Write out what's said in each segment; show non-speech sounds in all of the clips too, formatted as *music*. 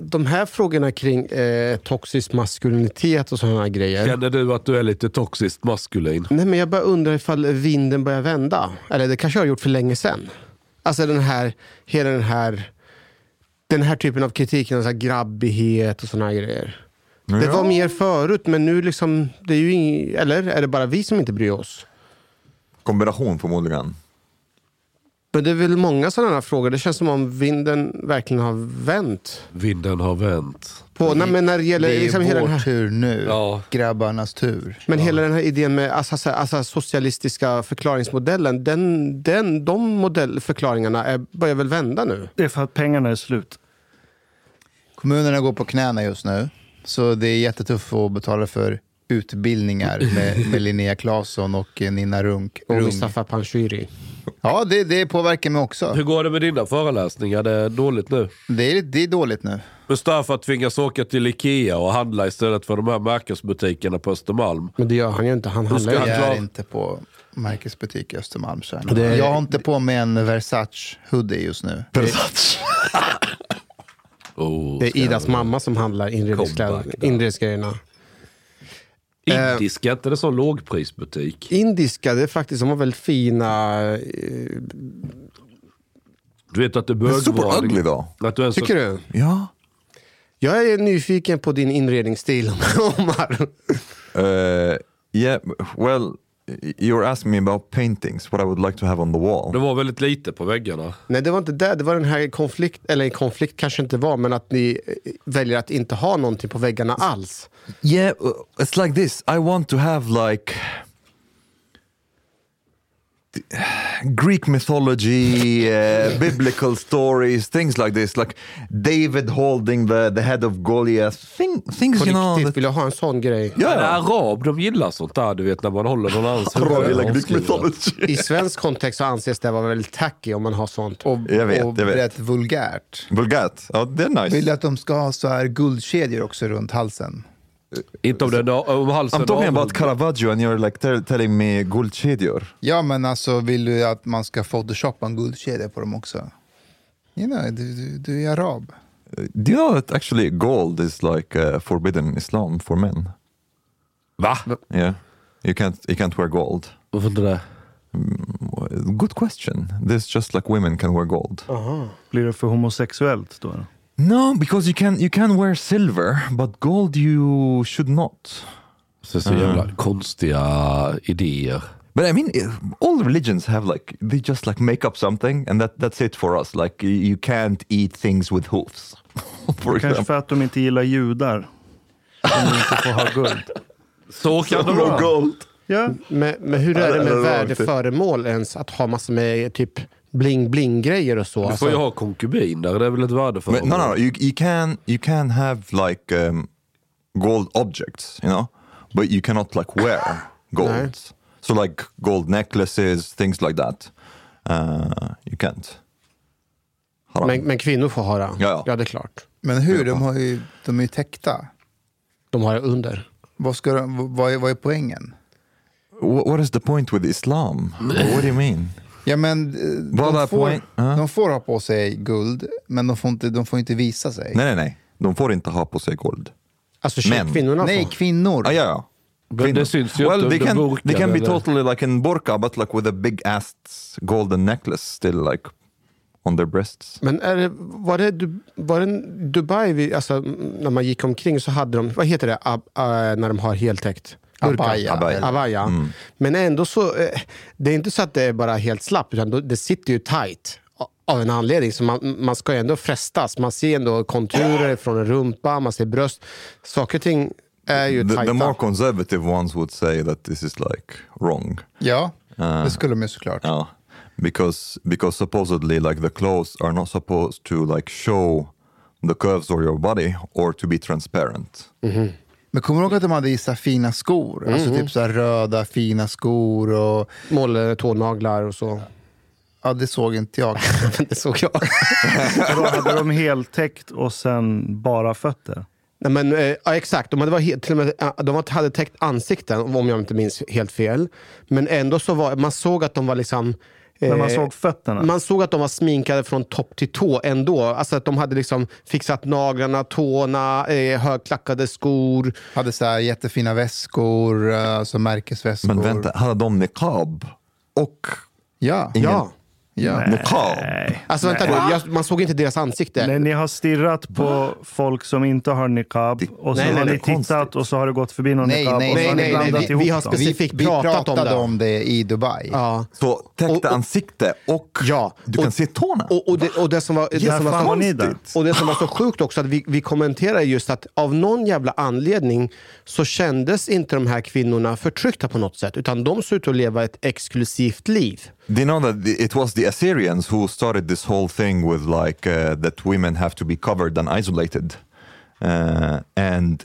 De här frågorna kring eh, toxisk maskulinitet och sådana grejer. Känner du att du är lite toxiskt maskulin? Nej, men jag bara undrar ifall vinden börjar vända. Eller det kanske jag har gjort för länge sedan. Alltså den här, hela den här, den här typen av kritik, alltså grabbighet och sådana här grejer. Det var mer förut, men nu liksom, det är ju ing, eller är det bara vi som inte bryr oss? Kombination förmodligen. Men det är väl många sådana här frågor. Det känns som om vinden verkligen har vänt. Vinden har vänt. På, nej, men när det gäller Det är liksom hela vår den här, tur nu. Ja. Grabbarnas tur. Men hela den här idén med alltså, alltså, alltså, socialistiska förklaringsmodellen, den, den, de modellförklaringarna är, börjar väl vända nu? Det är för att pengarna är slut. Kommunerna går på knäna just nu. Så det är jättetufft att betala för utbildningar med, med Linnea Claesson och eh, Nina Runk. Och Rung. Mustafa Panshiri. Ja, det, det påverkar mig också. Hur går det med dina föreläsningar? Det är dåligt nu. Det är, det är dåligt nu. Mustafa tvingas åka till Ikea och handla istället för de här märkesbutikerna på Östermalm. Men det gör han ju inte. Han handlar ju han Jag är inte på märkesbutik i Östermalm. Är- Jag har inte på mig en Versace hoodie just nu. *laughs* Oh, Det är Idas mamma som handlar inredningsgrejerna. Indiska, inte det sån lågprisbutik? Indiska, det är faktiskt, de har väldigt fina... eh, Du vet att det är Men super ugly då. Att du är Tycker så... du? Ja. Jag är nyfiken på din inredningsstil, *laughs* Omar. Uh, yeah, well, you're asking me about paintings, what I would like to have on the Det wall. var väldigt lite på väggarna. Nej, det var inte det. Det var den här konflikt, eller konflikt kanske inte var, men att ni eh, väljer att inte ha någonting på väggarna alls. Yeah, uh, it's like this. I want to have like Greek mythology, uh, *laughs* biblical stories, things like this. Like David holding the, the head of Goliath. Thing, things, På you know. That, vill jag ha en sån grej. Ja. yeah. Arab, de gillar sånt där, du vet när man håller någon annans huvud like Greek avskrivet. mythology. I svensk kontext så anses det vara väldigt tacky om man har sånt. Och, Jag vet, och jag vet. rätt vulgärt. Vulgät. Ja, det är nice. Vill att de ska ha så här guldkedjor också runt halsen? Inte om den om halsen I'm talking about Caravaggio and you're like tell, telling me guldkedjor. Ja, men alltså vill du att man ska photoshoppa en guldkedja på dem också? You know, du, du, du är arab. Do you know that actually gold is like uh, forbidden in Islam for men? Va? Yeah, you can't you can't wear gold. Varför inte det? Good question. This just like women can wear gold. Blir det för homosexuellt då? No, because you can you can wear silver, but gold you should not. Så, så jävla konstiga idéer. But I mean, eh, all religions have like they just like make up something, and that that's it for us. Like you- can't eat things with hoofs, *laughs* for Kanske example. för att de inte gillar judar. Om de inte får ha guld. Så kan det vara. gold. Ja, Men, men hur är det med värdeföremål ens? Att ha massor med typ bling-bling-grejer och så. Du Alltså, får ju ha konkubiner, det är väl ett värde för But no, no. You you can you can have like um, gold objects, you know, but you cannot like wear gold. So like gold necklaces, things like that. uh, you can't. Men, men kvinnor får ha det? Ja, ja. ja, det är klart. Men hur? De, har ju, de är ju täckta. De har det under. Vad, ska de, vad, är, vad är poängen? Wh- what is the point with Islam? What do you mean? Ja, men, eh, Vad är de, får, poäng? Ja. de får ha på sig guld, men de får inte, de får inte visa sig. Nej, nej, nej. De får inte ha på sig guld. Alltså Men- kvinnorna Nej, får. kvinnor. Ah, ja, ja. Men det syns ju well, inte they du can, burkar they can be eller- totally like in burqa, but like with a big ass golden necklace still like on their breasts. Men är det, var, det, Du- var det Dubai, vi, alltså, när man gick omkring så hade de, vad heter det, ab, äh, när de har heltäckt? Abaya. Abaya. Abaya. Men ändå så, eh, det är inte så att det är bara helt slapp, utan det sitter ju tight av en anledning. Så man, man ska ju ändå frestas. Man ser ändå konturer från en rumpa, man ser bröst. Saker och ting är ju The, tajta. the more conservative ones would say that this is like wrong. Ja, det skulle de ju såklart. Yeah, because because supposedly like the clothes are not supposed to like show the curves of your body or to be transparent. Men kommer du ihåg att de hade i så här fina skor? Alltså typ så här röda fina skor och... Målade tånaglar och så. Ja, det såg inte jag. *laughs* det såg jag. *laughs* Då hade de heltäckt och sen bara fötter. Nej, men, eh, ja, exakt, de hade, var helt, till och med, eh, de hade täckt ansikten, om jag inte minns helt fel. Men ändå så var man såg att de var liksom... Men man eh, såg fötterna. Man såg att de var sminkade från topp till tå ändå. Alltså att de hade liksom fixat naglarna, tårna, eh, högklackade skor. hade så här jättefina väskor, eh, alltså märkesväskor. Men vänta, hade de niqab och Ja. ingen Ja. Ja. niqab? Alltså vänta nu, jag, man såg inte deras ansikte. Nej, ni har stirrat på folk som inte har niqab och så Nej, har nej, ni nej, tittat konstigt. och så har det gått förbi någon Nej, niqab nej, och så nej, har ni nej, nej, blandat vi- ihop vi har specifikt- Vi, fick vi pratat om pratade det. om det i Dubai. Ja. Så täckte Och- och- ansikte och Ja. du Och- kan se tårna? Och, och, det, och, det som var, det Ja, som var så, och det som var så sjukt också, att vi, vi kommenterade just att av någon jävla anledning så kändes inte de här kvinnorna förtryckta på något sätt, utan de såg ut att leva ett exklusivt liv. Know that the- it was the Assyrians who started this whole thing with like uh, that women have to be covered and isolated? Uh, and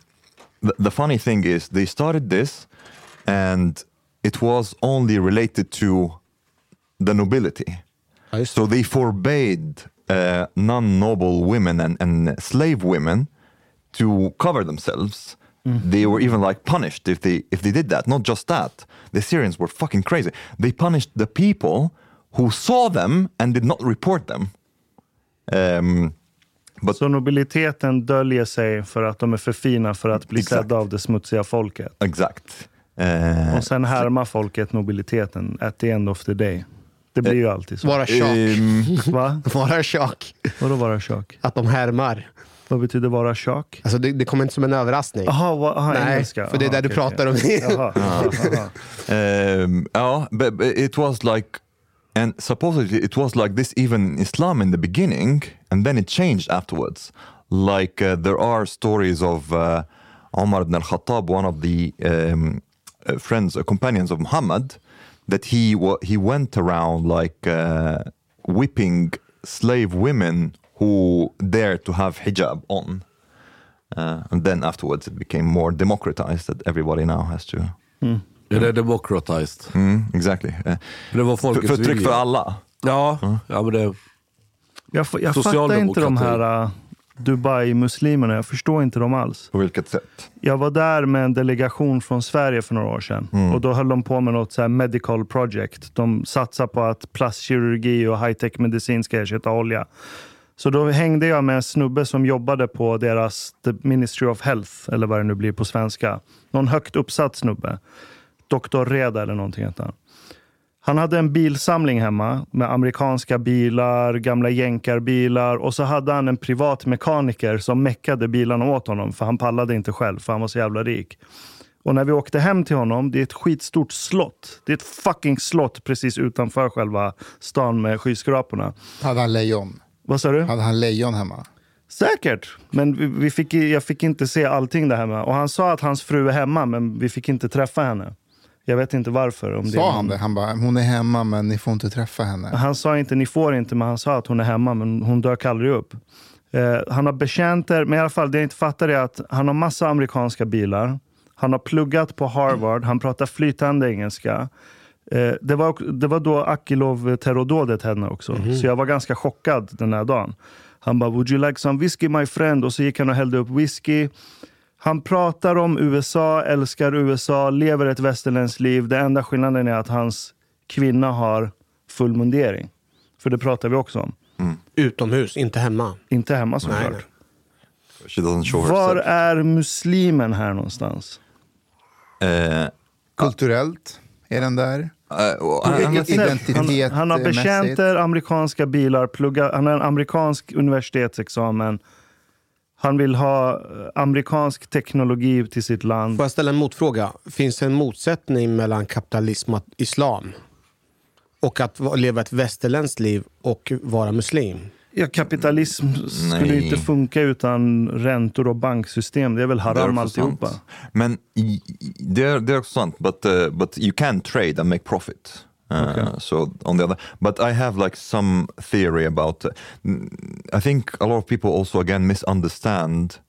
the, the funny thing is, they started this, and it was only related to the nobility. So they forbade uh, non-noble women and, and slave women to cover themselves. They were even like punished if they if they did that. Not just that, the Syrians were fucking crazy. They punished the people who saw them and did not report them. Um, Så nobiliteten döljer sig för att de är för fina för att bli Exakt. sedda av det smutsiga folket. exact. Uh, Och sen härmar folket nobiliteten at the end of the day. Det blir ju alltid så. Vara tjock. um, *laughs* Va? Vara tjock. Vadå vara tjock? Att de härmar. Vad betyder vara tjock? Alltså det, det kommer inte som en överraskning. Jaha, aha, Nej, engelska. för det är Aha, där du okej, pratar om. okej. Jaha, jaha, jaha. Um, *laughs* ja, but, but it was like, and supposedly it was like this even in Islam in the beginning, and then it changed afterwards. Like uh, there are stories of uh, Omar ibn al-Khattab, one of the um, uh, friends, uh, companions of Muhammad, that he he went around like uh, whipping slave women who dared to have hijab on. Uh, and then afterwards it became more democratized that everybody now has to Är det democratized? Mm, exactly. Eh, Det var För, folkets förtryck vilja. för alla. Ja, ja men det... Jag, jag fattar inte de här uh, Dubai-muslimerna. Jag förstår inte dem alls. På vilket sätt? Jag var där med en delegation från Sverige för några år sedan. Och då höll de på med något så här medical project. De satsar på att plastkirurgi och high-tech medicin ska ersätta olja. Så då hängde jag med en snubbe som jobbade på deras The Ministry of Health, eller vad det nu blir på svenska. Någon högt uppsatt snubbe. Dr. Reda eller någonting heter han. Han hade en bilsamling hemma med amerikanska bilar, gamla jänkarbilar och så hade han en privat mekaniker som meckade bilarna åt honom för han pallade inte själv för han var så jävla rik. Och när vi åkte hem till honom, det är ett skitstort slott. Det är ett fucking slott precis utanför själva stan med skyskraporna. Hade han lejon? Vad sa du? Hade han lejon hemma? Säkert, men vi, vi fick, jag fick inte se allting där hemma. Och han sa att hans fru är hemma, men vi fick inte träffa henne. Jag vet inte varför. Om det Sa han det? Han bara, hon är hemma men ni får inte träffa henne. Han sa inte ni får inte, men han sa att hon är hemma, men hon dök aldrig upp. Eh, han har betjänter, men i alla fall det jag inte fattar är att han har massa amerikanska bilar. Han har pluggat på Harvard, han pratar flytande engelska. Eh, det, var, det var då Akilov-terrordådet hände också. Så jag var ganska chockad den här dagen. Han bara, would you like some whiskey my friend? Och så gick han och hällde upp whisky. Han pratar om USA, älskar USA, lever ett västerländskt liv. Det enda skillnaden är att hans kvinna har full mundering. För det pratar vi också om. Utomhus, inte hemma. Inte hemma såklart. Var är muslimen här någonstans? Eh, Kulturellt är den där. och han- har betjänter, amerikanska bilar, plugga, han har en amerikansk universitetsexamen. Han vill ha eh, amerikansk teknologi till sitt land. Får jag ställa en motfråga? Finns det en motsättning mellan kapitalism och islam? Och att va- leva ett västerländskt liv och vara muslim? Ja, kapitalism skulle Nej. inte funka utan räntor och banksystem. Det är väl Det är haram alltihopa. sant. Men det är, det är också sant, but, uh, but you can trade and make profit. Uh, Okay. So on the other, but I have like some theory about. I think a lot of people also again misunderstand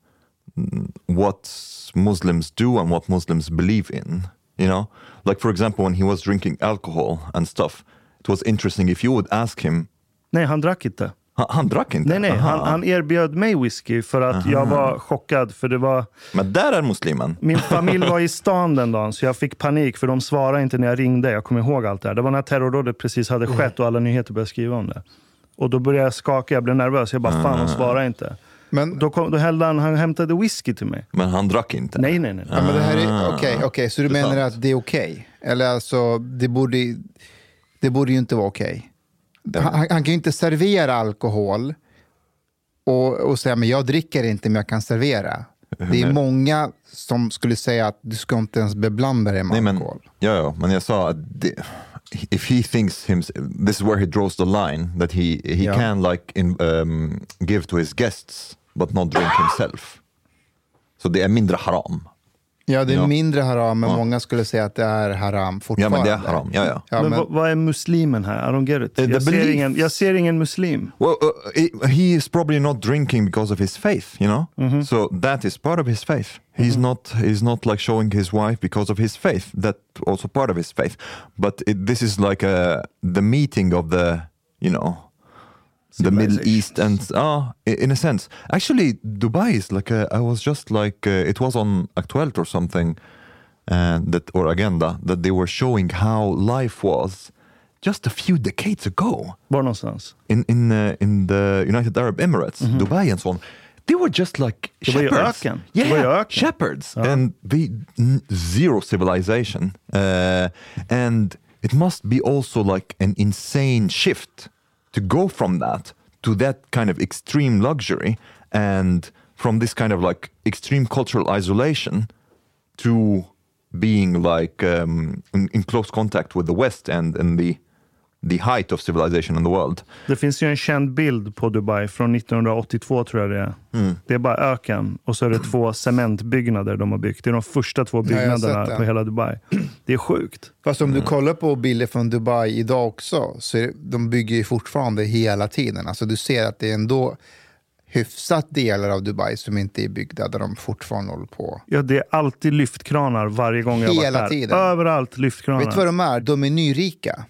what Muslims do and what Muslims believe in. You know, like for example, when he was drinking alcohol and stuff, it was interesting if you would ask him. Nej, han drack inte. Han, han drack inte? Nej, nej, han, Aha. han erbjöd mig whisky för att jag var chockad. För det var, Men där är muslimen. min *laughs* familj var i stan den dagen så jag fick panik för de svarade inte när jag ringde. Jag kommer ihåg allt det här. Det var när terrordådet precis hade skett och alla nyheter började skriva om det. Och då började jag skaka, jag blev nervös. Jag bara, fan de svarar inte. Men, Då, kom, då hällde han, han hämtade whisky till mig. Men han drack inte. Nej, nej, nej. ja, men det här Ah. är, okej, okej, så du menar att det är okej? Eller alltså, det borde, det borde ju inte vara okej. Han, han kan ju inte servera alkohol och, och säga men jag dricker inte men jag kan servera. Det är många som skulle säga att du ska inte ens beblanda dig med Nej, men, alkohol. ja, ja, men jag sa att det, if he thinks him, this is where he draws the line that he, he Ja. can like in, um, give to his guests but not drink himself. Så det är mindre haram. Ja, det är Ja. mindre haram, men Ja. många skulle säga att det är haram Ja, fortfarande. men det är haram. Ja, ja. Ja, men men, vad, är muslimen här? I don't get it. Eh, Jag ser, belief. ingen, jag ser ingen muslim. Well, uh, he, is probably not drinking because of his faith, you know. So that is part of his faith. He's not. He's not like showing his wife because of his faith. That also part of his faith. But it, this is like a the meeting of the, you know, the Middle East and ah, in a sense. Actually, Dubai is like a, I was just like uh, it was on Aktuelt or something, and that or Agenda that they were showing how life was just a few decades ago Var någonstans? in in uh, in the United Arab Emirates, Dubai and so on. They were just like Det var ju shepherds. Det Yeah, var ju öken. shepherds, and they n- zero civilization. Uh, and it must be also like an insane shift to go from that to that kind of extreme luxury and from this kind of like extreme cultural isolation to being like um, in, in close contact with the West and and the the height of civilization in the world. Det finns ju en känd bild på Dubai från 1982 tror jag det är. Mm. Det är bara öken och så är det två cementbyggnader de har byggt. Det är de första två byggnaderna det. på hela Dubai. Det är sjukt. fast om Mm. du kollar på bilder från Dubai idag också, så är det, de bygger ju fortfarande hela tiden. Alltså du ser att det är ändå hyfsat delar av Dubai som inte är byggda, där de fortfarande håller på. Ja, det är alltid lyftkranar varje gång jag har Hela varit där. tiden. Överallt lyftkranar. Vet du vad de är? De är nyrika.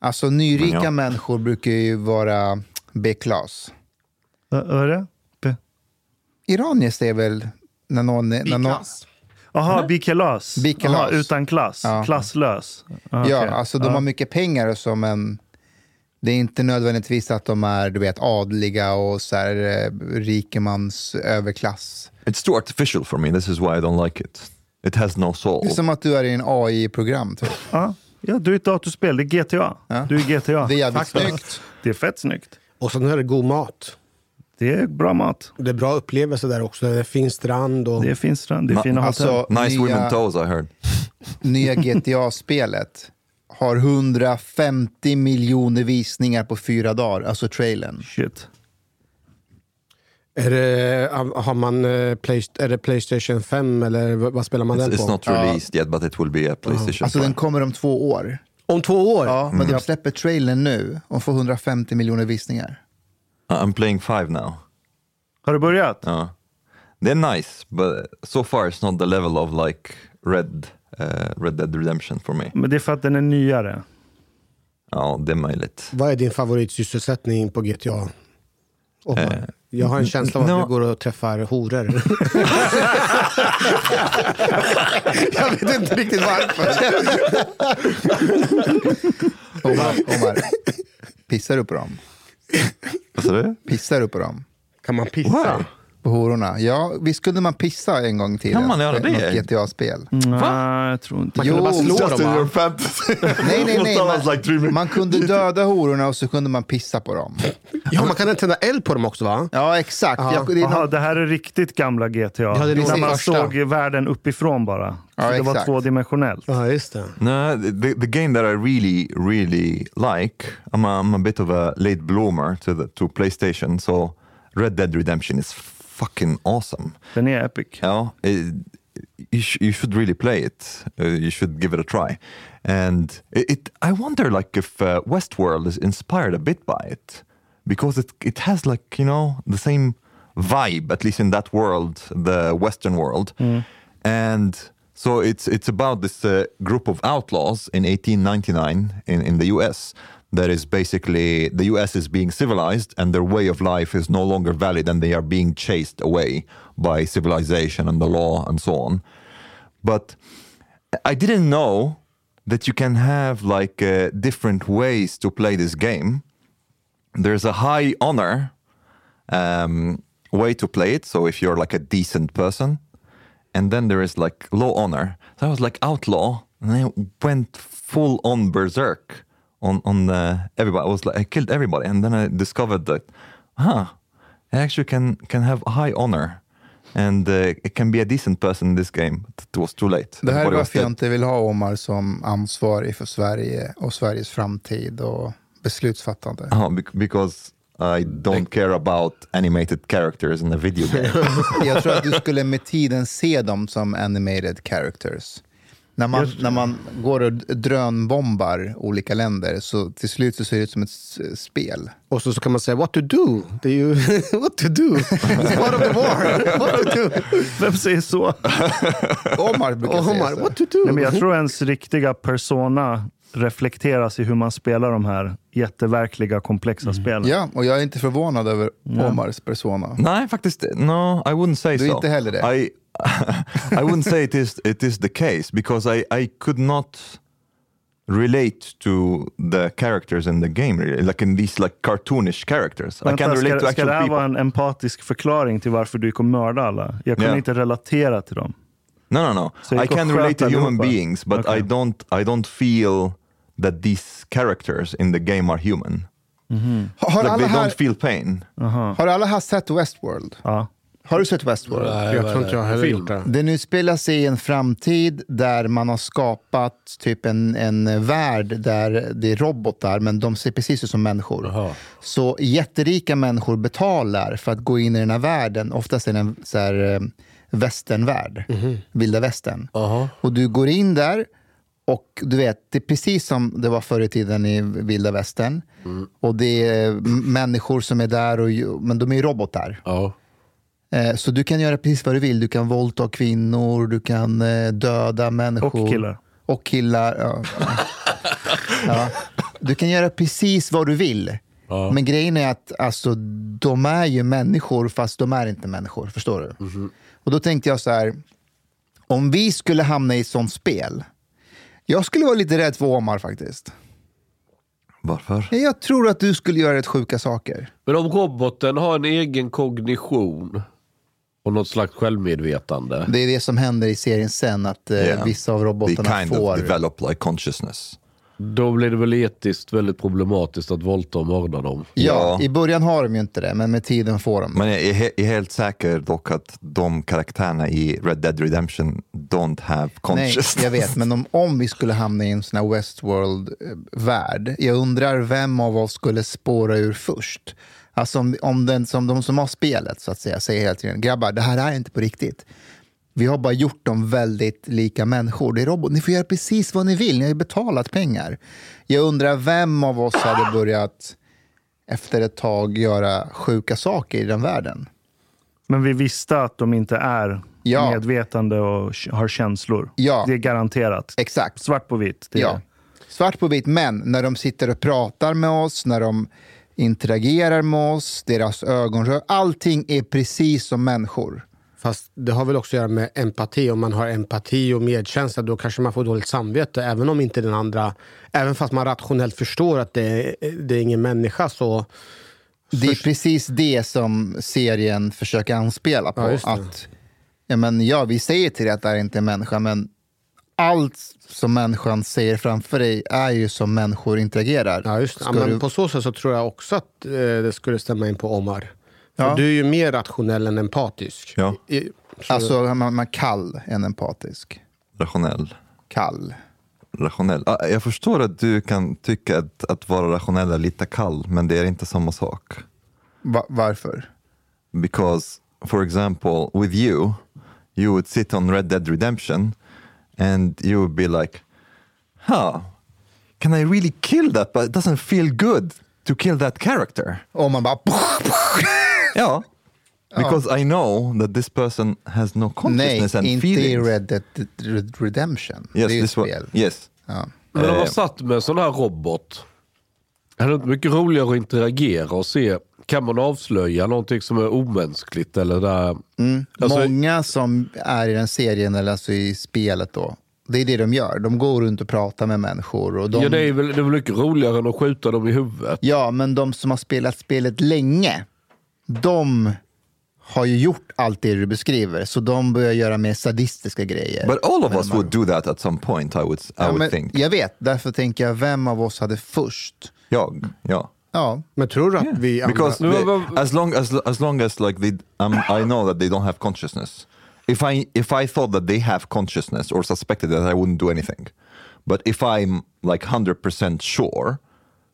Alltså nyrika Ja. människor brukar ju vara B-klass. Vad är det? B- Iranier är väl när någon... är- När någon. Jaha, bikalas. Bikalas. Aha, utan klass. Ja. Klasslös. Ah, Ja, alltså de Ja. har mycket pengar och så, men det är inte nödvändigtvis att de är du vet, adliga och så här, eh, rikemans överklass. It's too artificial for me. This is why I don't like it. It has no soul. Det är som att du är i en AI-program. Typ. Ja. du är ett datorspel. Det är GTA. Ja. Du är GTA. Det är jävligt Faktiskt. snyggt. Det är fett snyggt. Och sen är det god mat. Det är bra mat. Det är bra upplevelser där också. Det är fin strand och... Det är fin strand. Det är Ma- fina hotell. Alltså, Nice nya, women toes, I heard. nya GTA-spelet har 150 miljoner visningar på fyra dagar, alltså trailern. Shit. Är det, har man, eh, play, är det Playstation 5 eller vad spelar man It's, den it's på? not released yet, but it will be a PlayStation. Alltså den 5. kommer om två år. Om två år? Ja, men de släpper trailern nu och får 150 miljoner visningar. Uh, I'm playing five now. Har du börjat? Uh, they're nice, but so far it's not the level of like Red uh, Red Dead Redemption for me. Men det är för att den är nyare. Ja, det är möjligt. Vad är din favoritsysselsättning på GTA? Oh, jag har en känsla av att no. du går och träffar horor. *laughs* jag vet inte riktigt varför. Omar, Omar, pissar du på dem? Vad sa du? Pissar du på dem? Kan man pissa? Wow. Hororna? Ja, visst kunde man pissa en gång i tiden? Kan man göra det? något GTA-spel? Nej, jag tror inte. Man kunde bara slå dem va? fantasy. *laughs* Nej, nej, nej. Man, man kunde döda hororna och så kunde man pissa på dem. Ja, man kan tända eld på dem också va? Ja, exakt. Ja. Jag, det något, det här är riktigt gamla GTA. Ja, det är när man första. såg världen uppifrån bara. Så Ja, det var tvådimensionellt. Ja, just det. No, the, the game that I really, really like, I'm a, I'm a bit of a late bloomer to, the, to PlayStation, so Red Dead Redemption is fucking awesome. Den är epic. Yeah, it, you, sh- you should really play it. Uh, you should give it a try. And it, it I wonder, like, if uh, Westworld is inspired a bit by it, because it it has like you know the same vibe, at least in that world, the Western world, and so it's it's about this uh, group of outlaws in 1899 in in the U.S. That is basically the U.S. is being civilized, and their way of life is no longer valid, and they are being chased away by civilization and the law and so on. But I didn't know that you can have like uh, different ways to play this game. There's a high honor um, way to play it. So if you're like a decent person, and then there is like low honor. So I was like outlaw, and I went full on berserk on on uh, everybody. I was like I killed everybody, and then I discovered that, huh, I actually can can have high honor. And uh, it can be a decent person in this game. It was too late. det här är varför jag inte vill ha Omar som ansvarig för Sverige och Sveriges framtid och beslutsfattande. Oh, bec- because I don't care about animated characters in a video game. *laughs* Jag tror att du skulle med tiden se dem som animated characters. När man, när man går och drönbombar olika länder så till slut så ser det ut som ett spel. Och så, så kan man säga what to do. Det är ju *laughs* what to do. It's part of the war. *laughs* What to do. Vem säger så? *laughs* Omar brukar Och säga Omar, så. what to do. Nej, men jag tror ens riktiga persona reflekteras i hur man spelar de här jätteverkliga, komplexa spelen. Ja, och jag är inte förvånad över Omars persona. Nej, faktiskt, no, I wouldn't say Du är so. inte heller det? I, *laughs* I wouldn't say it is, it is the case because I, I could not relate to the characters in the game, really, like in these like cartoonish characters. I Vänta, can relate to ska, ska det actual här people. vara en empatisk förklaring till varför du gick och mördade alla? Jag kunde Ja. inte relatera till dem. No, no, no. Så jag I can relate to human allihopa. beings, but Okej. I don't. I don't feel that these characters in the game are human. Har, Like alla they här, don't feel pain. har alla här sett Westworld? Ja. Har du sett Westworld? Jag tror inte jag heller gjort det. Det nu spelar sig i en framtid där man har skapat typ en, en värld där det är robotar, men de ser precis ut som människor. Så jätterika människor betalar för att gå in i den här världen. Oftast är det en så här, eh, västernvärld, vilda västern. Och du går in där och du vet, det är precis som det var förr i tiden i vilda västern. Och det är m- människor som är där, och, men de är ju robotar. Ja. Eh, Så du kan göra precis vad du vill. Du kan våldta kvinnor, du kan eh, döda människor. Och killar. Och killar, ja. ja. Du kan göra precis vad du vill. Men grejen är att alltså, de är ju människor fast de är inte människor. Förstår du? Och då tänkte jag så här, om vi skulle hamna i ett sånt spel. Jag skulle vara lite rädd för Omar faktiskt. Varför? Jag tror att du skulle göra rätt sjuka saker. Men om roboten har en egen kognition och något slags självmedvetande. Det är det som händer i serien sen, att eh, Yeah. vissa av They robotarna kind får... of develop like consciousness. Då blir det väl etiskt väldigt problematiskt att våldta och mörda dem. Ja, Ja. i början har de ju inte det, men med tiden får de. Men jag är, he- är helt säker dock att de karaktärerna i Red Dead Redemption don't have Nej, consciousness. jag vet, men om, om vi skulle hamna i en sån här Westworld-värld, jag undrar vem av oss skulle spåra ur först? Alltså om, om den, som de som har spelet så att säga säger hela tiden, grabbar, det här är inte på riktigt. Vi har bara gjort dem väldigt lika människor. Det är robot. Ni får göra precis vad ni vill, ni har ju betalat pengar. Jag undrar vem av oss hade börjat efter ett tag göra sjuka saker i den världen. Men vi visste att de inte är Ja. medvetande och har känslor. Ja. Det är garanterat. Exakt. Svart på vitt. Ja. Svart på vitt, men när de sitter och pratar med oss, när de interagerar med oss, deras ögonrör, allting är precis som människor. Fast det har väl också att göra med empati. Om man har empati och medkänsla då kanske man får dåligt samvete. Även om inte den andra... Även fast man rationellt förstår att det är, det är ingen människa så... Det är precis det som serien försöker anspela på. Ja, att, ja, men, ja, vi säger till dig att det här inte är en människa, men allt som människan säger framför dig är ju som människor interagerar. Ja, just det. Ja, du- På så sätt så tror jag också att eh, det skulle stämma in på Omar. Ja. du är ju mer rationell än empatisk. Ja. I, så, Alltså, man, man kall än empatisk. Rationell. Kall. Rationell. Ah, Jag förstår att du kan tycka att, att vara rationell är lite kall, men det är inte samma sak. Va- varför? Because, for example, with you, you would sit on Red Dead Redemption and you would be like, huh, can I really kill that? But it doesn't feel good to kill that character. Och man bara... Ja. Because I know that this person has no Nej, consciousness and inte i feelings. Red Dead Red Redemption. Yes, det är ju ett this one. spel. Yes. Ja. Men om man satt med en sån här robot, är det inte mycket roligare att interagera och se, kan man avslöja någonting som är omänskligt? Eller där, Alltså- Många som är i den serien, eller alltså i spelet då, det är det de gör. De går runt och pratar med människor. Och de, ja, det, är väl, det är väl mycket roligare än att skjuta dem i huvudet. Ja, men de som har spelat spelet länge, de har ju gjort allt det du beskriver. Så de börjar göra mer sadistiska grejer. But all of Men us har- would do that at some point, I would, I Ja, would men think. Jag vet, därför tänker jag, vem av oss hade först? Jag, ja. Ja, men tror du att vi andra... Because Men they- as long as as long as like they, um, I know that they don't have consciousness. If I if I thought that they have consciousness or suspected that, I wouldn't do anything. But if I'm like hundred percent sure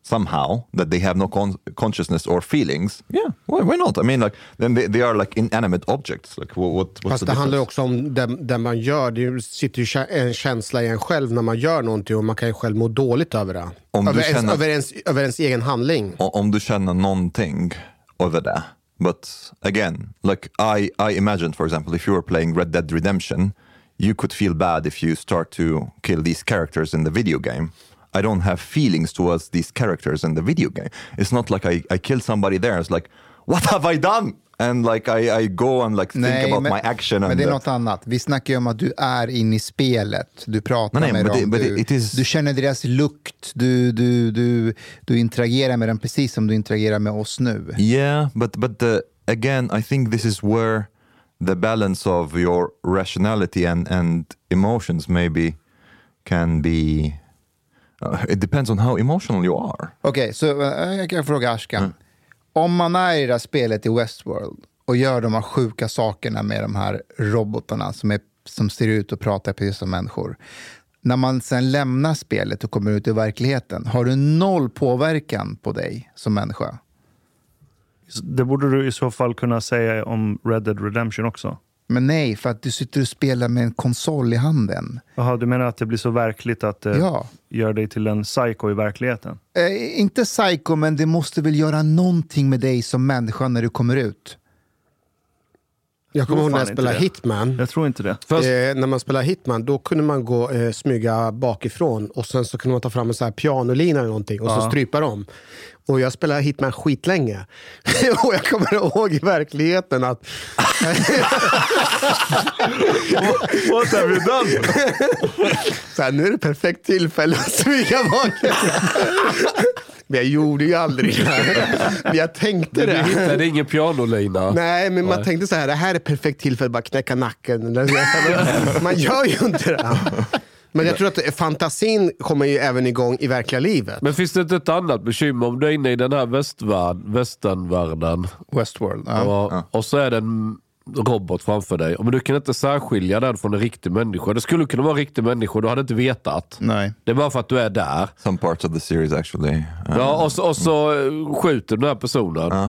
somehow that they have no con- consciousness or feelings, yeah, why, why not? I mean, like then they, they are like inanimate objects. Like what, what what's Fast the det handlar också om det, det man gör. Det sitter ju en känsla i en själv när man gör någonting och man kan ju själv må dåligt över det. Om du över, ens, känner- över, ens, över ens egen handling. Om du känner någonting över det. But again, like I, I imagine for example, if you were playing Red Dead Redemption, you could feel bad if you start to kill these characters in the video game. I don't have feelings towards these characters in the video game. It's not like I, I kill somebody there. It's like, what have I done? And like I, I go and like think about men, my action. men det är något annat. Vi snackar ju om att du är inne i spelet. Du pratar Nej, med dem. det- men du, it is- du känner deras lukt. Du, du, du, du interagerar med dem precis som du interagerar med oss nu. Yeah, but but the, again, I think this is where the balance of your rationality and and emotions maybe can be. Uh, it depends on how emotional you are. Okej, så eh, jag kan fråga Ashkan. Mm. Om man är i det här spelet i Westworld och gör de här sjuka sakerna med de här robotarna som, är, som ser ut och pratar precis som människor. När man sen lämnar spelet och kommer ut i verkligheten, har du noll påverkan på dig som människa? Det borde du i så fall kunna säga om Red Dead Redemption också. Men nej, för att du sitter och spelar med en konsol i handen. Jaha, du menar att det blir så verkligt att det Ja. gör dig till en psycho i verkligheten? Eh, inte psycho, men det måste väl göra någonting med dig som människa när du kommer ut. Jag kommer ihåg när jag inte spelade. Hitman. Jag tror inte det. Fast, Eh, när man spelar Hitman, då kunde man gå eh, smyga bakifrån och sen så kunde man ta fram en så här pianolina eller någonting och så strypa dem. Och jag spelade Hitman skitlänge. *laughs* och jag kommer ihåg i verkligheten att... *laughs* what have you done? så här, nu är det perfekt tillfälle att smyga bakifrån. Men jag gjorde ju aldrig det. Men jag tänkte Du det. hittade ingen pianolina. Nej, men man Nej. tänkte så här, det här är perfekt tillfälle att bara knäcka nacken. *laughs* Man gör ju inte det. Men jag tror att fantasin kommer ju även igång i verkliga livet. Men finns det inte ett annat bekymmer om du är inne i den här västvärld, västernvärlden Westworld. Ja. och, och så är det en robot framför dig. Men du kan inte särskilja den från en riktig människa. Det skulle kunna vara en riktig människa, du hade inte vetat. Nej. Det är bara för att du är där. Some parts of the series actually. uh, Ja, och, så, och så eh, skjuter den här personen.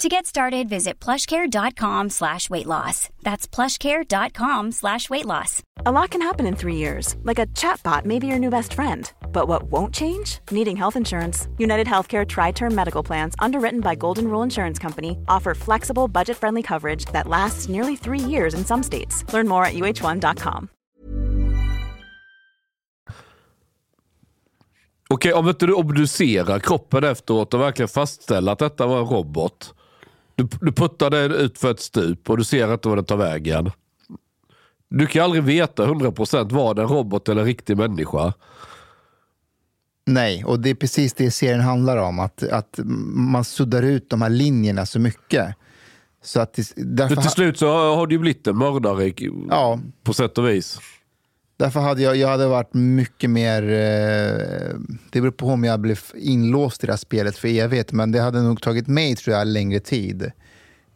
To get started, visit plushcare.com slash weight loss. That's plushcare.com slash weight loss. A lot can happen in three years, like a chatbot may be your new best friend. But what won't change? Needing health insurance. United Healthcare Tri Term Medical Plans, underwritten by Golden Rule Insurance Company, offer flexible, budget friendly coverage that lasts nearly three years in some states. Learn more at uh1.com. Okej, om inte du obducerar kroppen efteråt och verkligen fastställer att detta var en robot. Du, du puttar den ut för ett stup och du ser inte vad den tar vägen. Du kan aldrig veta 100% var det en robot eller en riktig människa. Nej, och det är precis det serien handlar om. Att, att man suddar ut de här linjerna så mycket. Så att det, därför För till slut så har du ju blivit en mördare Ja. på sätt och vis. Därför hade jag, jag hade varit mycket mer... Eh, det beror på om jag blev inlåst i det här spelet för evigt, men det hade nog tagit mig tror jag längre tid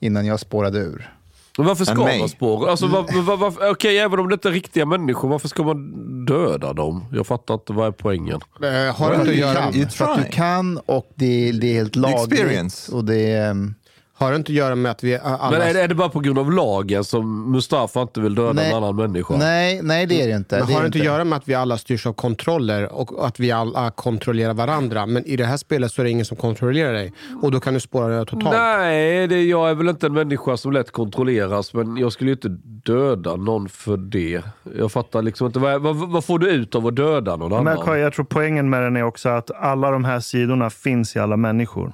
innan jag spårade ur. Men varför ska man spåra? Alltså, var, var, var, Okej, även om det inte är riktiga människor, varför ska man döda dem? Jag fattar inte, vad är poängen? Eh, har det För inte att göra för att du kan och det, det är helt lagligt. experience. Och det är, ehm, Har det inte att göra med att vi är alla... Men är det, är det bara på grund av lagen som Mustafa inte vill döda Nej. en annan människa? nej, nej, det är det inte. Men det har det inte att göra med att vi alla styrs av kontroller och att vi alla kontrollerar varandra? Men i det här spelet så är det ingen som kontrollerar dig. Och då kan du spåra det totalt. Nej, det, jag är väl inte en människa som lätt kontrolleras, men jag skulle ju inte döda någon för det. Jag fattar liksom inte. Vad, vad, vad får du ut av att döda någon Men annan? jag tror poängen med den är också att alla de här sidorna finns i alla människor.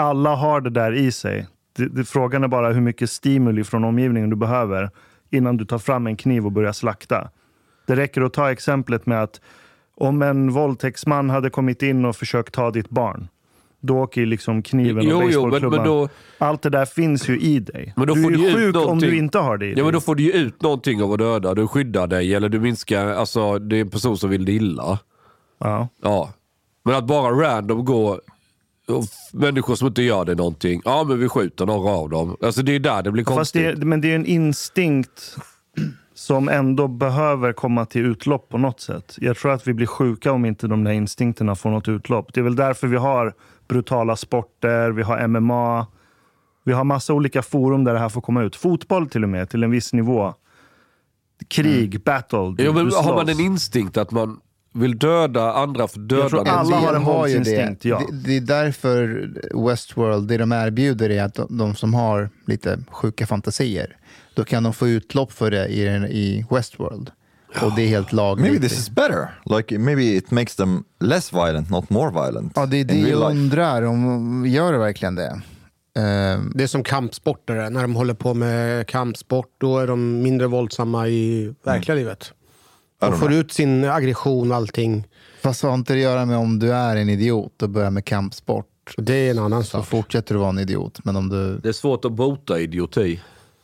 Alla har det där i sig. Det, det, frågan är bara hur mycket stimuli från omgivningen du behöver innan du tar fram en kniv och börjar slakta. Det räcker att ta exemplet med att om en våldtäktsman hade kommit in och försökt ta ditt barn, då åker ju liksom kniven Jo, och jo, men- basebollklubban. men då- Allt det där finns ju i dig. Men då du får är ju sjuk om du inte har det i Ja, dig. men då får du ju ut någonting av att döda. Du skyddar dig eller du minskar, alltså det är en person som vill dig illa. Ja. Ja. Men att bara random gå, människor som inte gör det någonting, ja men vi skjuter några av dem. Alltså det är där det blir konstigt. det, men det är en instinkt som ändå behöver komma till utlopp på något sätt. Jag tror att vi blir sjuka om inte de där instinkterna får något utlopp. Det är väl därför vi har brutala sporter, vi har MMA. Vi har massa olika forum där det här får komma ut. Fotboll till och med, till en viss nivå. Krig, battle. Du, Jo, men har man en instinkt att man vill döda andra för döda Jag tror den? alla har en våldsinstinkt, det. ja. det. Det är därför Westworld, det de erbjuder är att de, de som har lite sjuka fantasier, då kan de få utlopp för det i, i Westworld. Och det är helt lagligt. Maybe this is better. Like maybe it makes them less violent, not more violent. Ja, det är det jag undrar, om gör det verkligen det? Ehm, Det är som kampsportare. När de håller på med kampsport, då är de mindre våldsamma i verkliga livet. De får ut sin aggression och allting. fast har inte det att göra med om du är en idiot och börjar med kampsport, Det är en annan så sak. fortsätter du vara en idiot. Men om du, Det är svårt att bota idioti.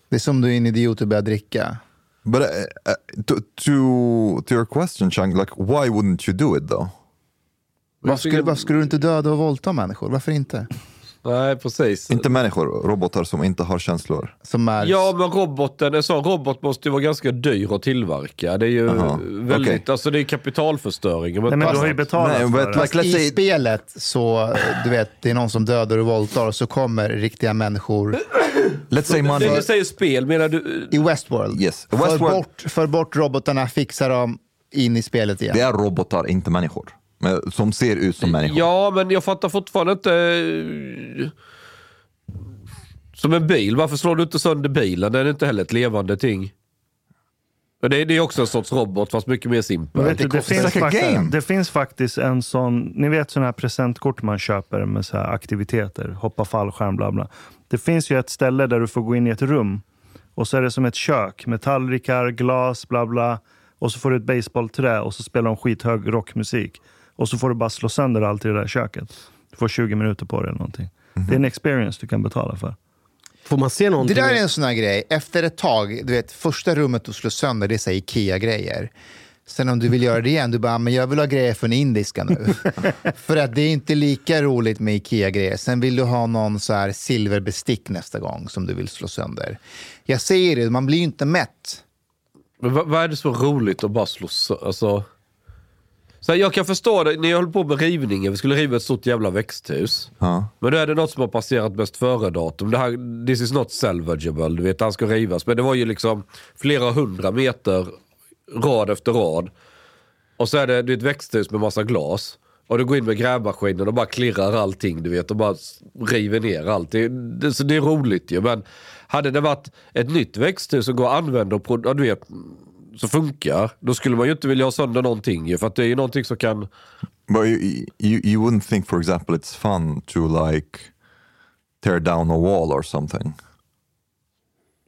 det är som du är en idiot och börjar dricka. But uh, uh, to, to to your question, Chang, like why wouldn't you do it though? Varför skulle, varför skulle du inte döda och våldta människor? Varför inte? Nej, precis. Inte människor, robotar som inte har känslor. Som är... Ja, men roboten, en sån robot måste ju vara ganska dyr att tillverka. Det är ju Aha, väldigt, okej. alltså det är kapitalförstöring. Nej, men du har ju betalat Nej, för det. like, let's I say spelet så, du vet, det är någon som dödar och våldtar och så kommer riktiga människor let's say money. du säger spel, menar du... i Westworld. Yes, För, Westworld- bort, för bort robotarna, fixa dem in i spelet igen. Det är robotar, inte människor. Men, som ser ut som människor. Ja, men jag fattar fortfarande inte... eh, Som en bil, varför slår du inte sönder bilen? Den är inte heller ett levande ting. Men det, är- det är också en sorts robot, fast mycket mer simpel. Det, It's like det finns faktiskt en sån, ni vet sådana här presentkort man köper med så här aktiviteter, hoppa fallskärm, bla bla. Det finns ju ett ställe där du får gå in i ett rum och så är det som ett kök med tallrikar, glas, bla bla. Och så får du ett baseballträ och så spelar de skithög rockmusik. Och så får du bara slå sönder allt i det där köket. Du får 20 minuter på det eller någonting. Det är en experience du kan betala för. Får man se Det någonting? där är en sån här grej, efter ett tag, du vet, första rummet du slår sönder, det är Ikea-grejer. Sen om du vill göra det igen, du bara, men jag vill ha grejer från indiska nu. *laughs* För att det är inte lika roligt med Ikea-grejer. Sen vill du ha någon så här silverbestick nästa gång som du vill slå sönder. Jag säger det, man blir ju inte mätt. Men vad, vad är det som är roligt att bara slå sö- alltså, så här, Jag kan förstå det, när jag höll på med rivningen, vi skulle riva ett stort jävla växthus. Ja. Men då är det något som har passerat bäst före-datum. Det här, this is not salvageable, du vet, han ska rivas. Men det var ju liksom flera hundra meter rad efter rad. Och så är det, det är ett växthus med massa glas. Och du går in med grävmaskinen och bara klirrar allting, du vet. Och bara river ner allt. Det, det, så det är roligt ju. Men hade det varit ett nytt växthus som går att använda och ja, du vet, så funkar. Då skulle man ju inte vilja ha sönder någonting. För att det är ju någonting som kan... But you, you, you wouldn't think, for example, it's fun to like tear down a wall or something.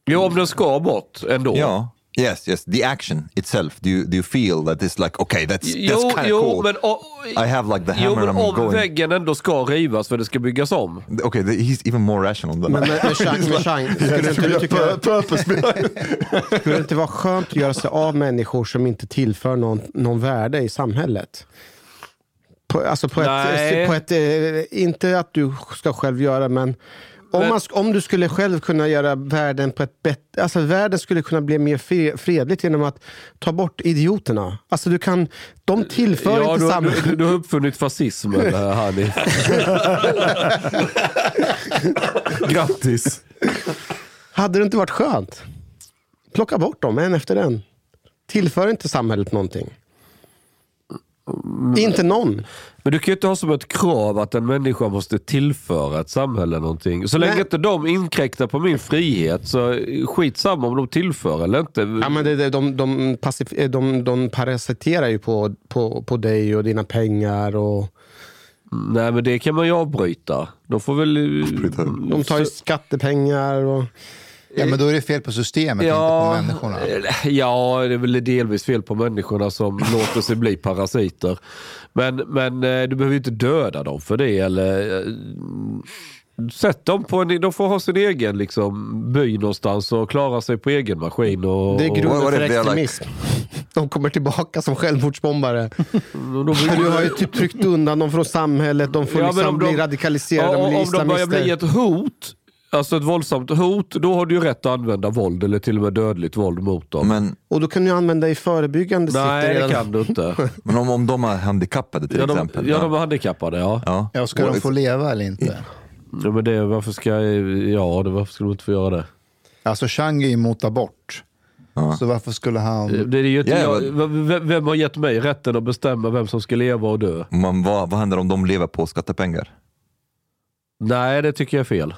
Jo, om den ska bort ändå. Yeah. Yes, yes. The action itself. Do you do you feel that it's like okay, that's that's Jo, kind of jo, cool. men, o- I have like the jo, hammer men and I'm om going. väggen ändå ska rivas för det ska byggas om. Okay, the, he's even more rational than Men, I. men, men, Chang, men Chang, skulle, inte du tycka, *laughs* skulle det inte vara skönt att göra sig av människor som inte tillför någon, någon värde i samhället? På, alltså på Nej. ett, på ett, eh, inte att du ska själv göra, men om, man, om du skulle själv kunna göra världen på ett bättre... Alltså världen skulle kunna bli mer fre- fredligt genom att ta bort idioterna. Alltså du kan... De tillför Ja, inte du, samhället. du, du har uppfunnit fascismen, eh, Hanif. *laughs* Grattis. Hade det inte varit skönt? Plocka bort dem en efter en. Tillför inte samhället någonting. Inte någon. Men du kan ju inte ha som ett krav att en människa måste tillföra ett samhälle någonting. Så länge Nej. inte de inkräktar på min frihet så skitsamma om de tillför eller inte. Ja, men det, det, de, de, passif, eh, de, de parasiterar ju på, på, på dig och dina pengar. Och, Nej men det kan man ju avbryta. De får väl... de tar ju skattepengar. Och, Ja, men då är det fel på systemet, inte på människorna. *laughs* Ja, det är väl delvis fel på människorna som *laughs* låter sig bli parasiter. Men, men eh, du behöver ju inte döda dem för det. Eller, eh, sätt dem på en, de får ha sin egen liksom, by någonstans och klara sig på egen maskin. Och, det är och- grunden för extremism. De kommer tillbaka som självmordsbombare. *laughs* de- du har ju typ tryckt undan dem från samhället. De får Ja, liksom om bli de- radikaliserade. Ja, de blir om de börjar bli ett hot, alltså ett våldsamt hot, då har du ju rätt att använda våld eller till och med dödligt våld mot dem. Men, Och då kan du använda i förebyggande syfte. Nej, det kan du inte. *laughs* men om, om de är handikappade till Ja, de, exempel. ja, de är handikappade, ja. ja. Ja, ska de få leva eller inte? ja men det, varför ska, ja, det, varför ska de inte få göra det? Alltså Chang är ju emot abort. Så varför skulle han... Det är ju inte Ja, jag, vem, vem har gett mig rätten att bestämma vem som ska leva och dö? Men vad, vad händer om de lever på skattepengar? Nej, det tycker jag är fel.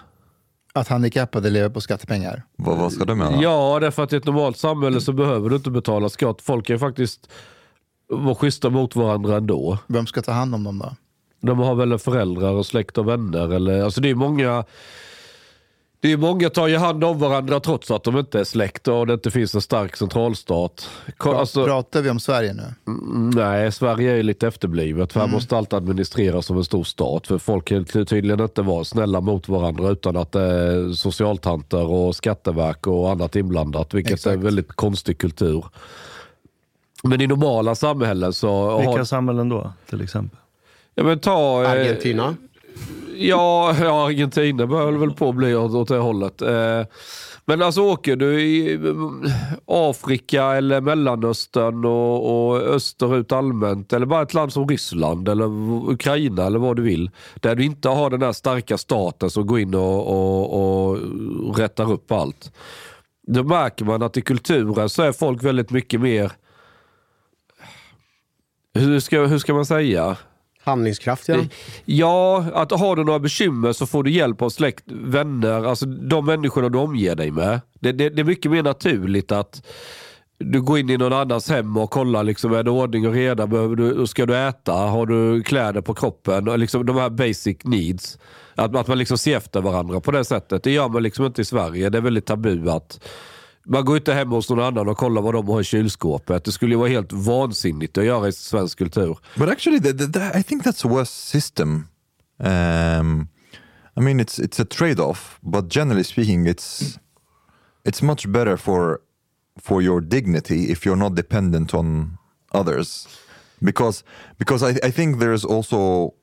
Att handikappade lever på skattepengar? Vad, vad ska de göra? Ja, därför att i ett normalt samhälle så behöver du inte betala skatt. Folk kan ju faktiskt vara schyssta mot varandra ändå. Vem ska ta hand om dem då? De har väl föräldrar och släkt och vänner. Eller, alltså det är många det är många tar ju hand om varandra trots att de inte är släkt och det inte finns en stark centralstat. Alltså, Pratar vi om Sverige nu? Mm, Nej, Sverige är ju lite efterblivet. För här måste allt administreras som en stor stat. För folk kan ty- tydligen inte vara snälla mot varandra utan att det är socialtanter och skatteverk och annat inblandat. Vilket är Exakt. en väldigt konstig kultur. Men i normala samhällen så... Vilka har, samhällen då, till exempel? ja, men ta, eh, Argentina. Ja, ja, Argentina börjar väl på att bli åt, åt det hållet. Eh, men alltså åker du i eh, Afrika eller Mellanöstern och, och österut allmänt eller bara ett land som Ryssland eller Ukraina eller vad du vill. Där du inte har den här starka staten som går in och, och, och rättar upp allt. Då märker man att i kulturen så är folk väldigt mycket mer hur ska, hur ska man säga? Handlingskraftiga. Ja, att har du några bekymmer så får du hjälp av släkt, vänner, alltså de människorna du omger dig med. Det, det, det är mycket mer naturligt att du går in i någon annans hem och kollar, liksom, är det ordning och reda? Behöver du, ska du äta? Har du kläder på kroppen? Och liksom, de här basic needs. Att, att man liksom ser efter varandra på det sättet. Det gör man liksom inte i Sverige. Det är väldigt tabu att man går inte hem hos någon annan och kollar vad de har i kylskåpet. Det skulle ju vara helt vansinnigt att göra i svensk kultur. But actually, the, the, the, I think that's a worse system. Um, I mean, it's it's a trade-off, but generally speaking, it's it's much better for for your dignity if you're not dependent on others because because I, I think there's also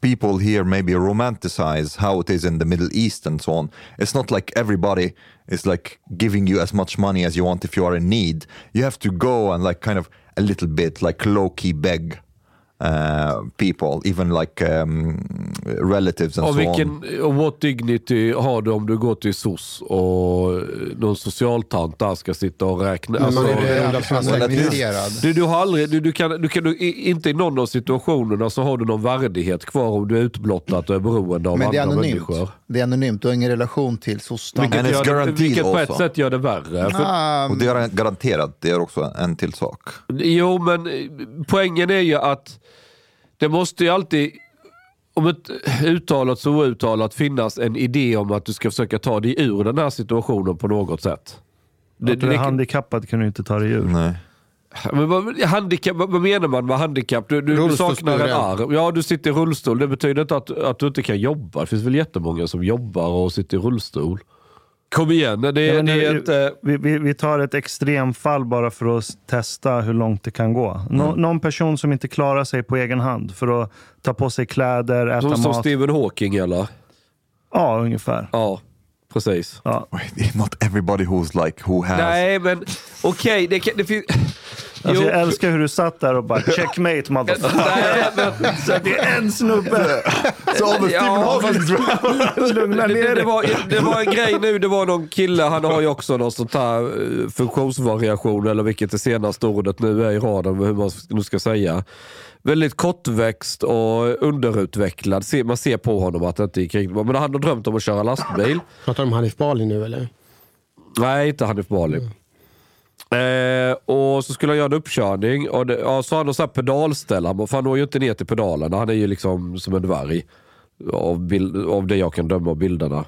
people here maybe romanticize how it is in the Middle East and so on. It's not like everybody is like giving you as much money as you want if you are in need. You have to go and like kind of a little bit like low key beg uh, people, even like um, relatives and Och, so on. vilken, och what dignity har du om du går till SOS och någon socialtant där ska sitta och räkna? Men Alltså, är organiserad. du, du har aldrig, du, du kan, du kan, du, i- inte i någon av situationerna så har du någon värdighet kvar om du är utblottad och är beroende av Men andra anonymt. människor. Det är anonymt, du har ingen relation till. And Vilket, gör det, vilket på ett sätt gör det värre. För, Och det är garanterat, det är också en till sak. Jo, men poängen är ju att det måste ju alltid, om ett uttalat så outtalat, finnas en idé om att du ska försöka ta dig ur den här situationen på något sätt. Det, Att du är det, handikappad kan du inte ta dig ur. Nej. men vad, handikapp, vad menar man med handikapp? Du, du, du saknar en arm. Ja, du sitter i rullstol. Det betyder inte att, att du inte kan jobba. Det finns väl jättemånga som jobbar och sitter i rullstol. Kom igen, det, Ja, det är inte... vi, vi, vi tar ett extremfall bara för att testa hur långt det kan gå. Nå, Mm. Någon person som inte klarar sig på egen hand för att ta på sig kläder, äta Som, som mat. Stephen Hawking eller? Ja, ungefär. Ja, precis. Ja. Wait, Not everybody who's like, who has... Nej, men okej, det, kan- det finns... Alltså, Jo. jag älskar hur du satt där och bara checkmate motherfucker. Så det är en snubbe. The Stephen Ja, Hawking *laughs* Lugna det, det, ner det, dig. var, det var en grej nu, det var någon kille, han har ju också någon sånt här eh, funktionsvariation, eller vilket det senaste ordet nu är i raden, hur man nu ska säga. Väldigt kortväxt och underutvecklad. Man ser på honom att det inte gick riktigt bra. Men han har drömt om att köra lastbil. Pratar du om Hanif Bali nu eller? Nej, inte Hanif Bali. Eh, och så skulle han göra en uppkörning och det, ja, så har han någon här pedalställ. Han, för han når ju inte ner till pedalerna. Han är ju liksom som en dvärg. Av, bild, av det jag kan döma av bilderna.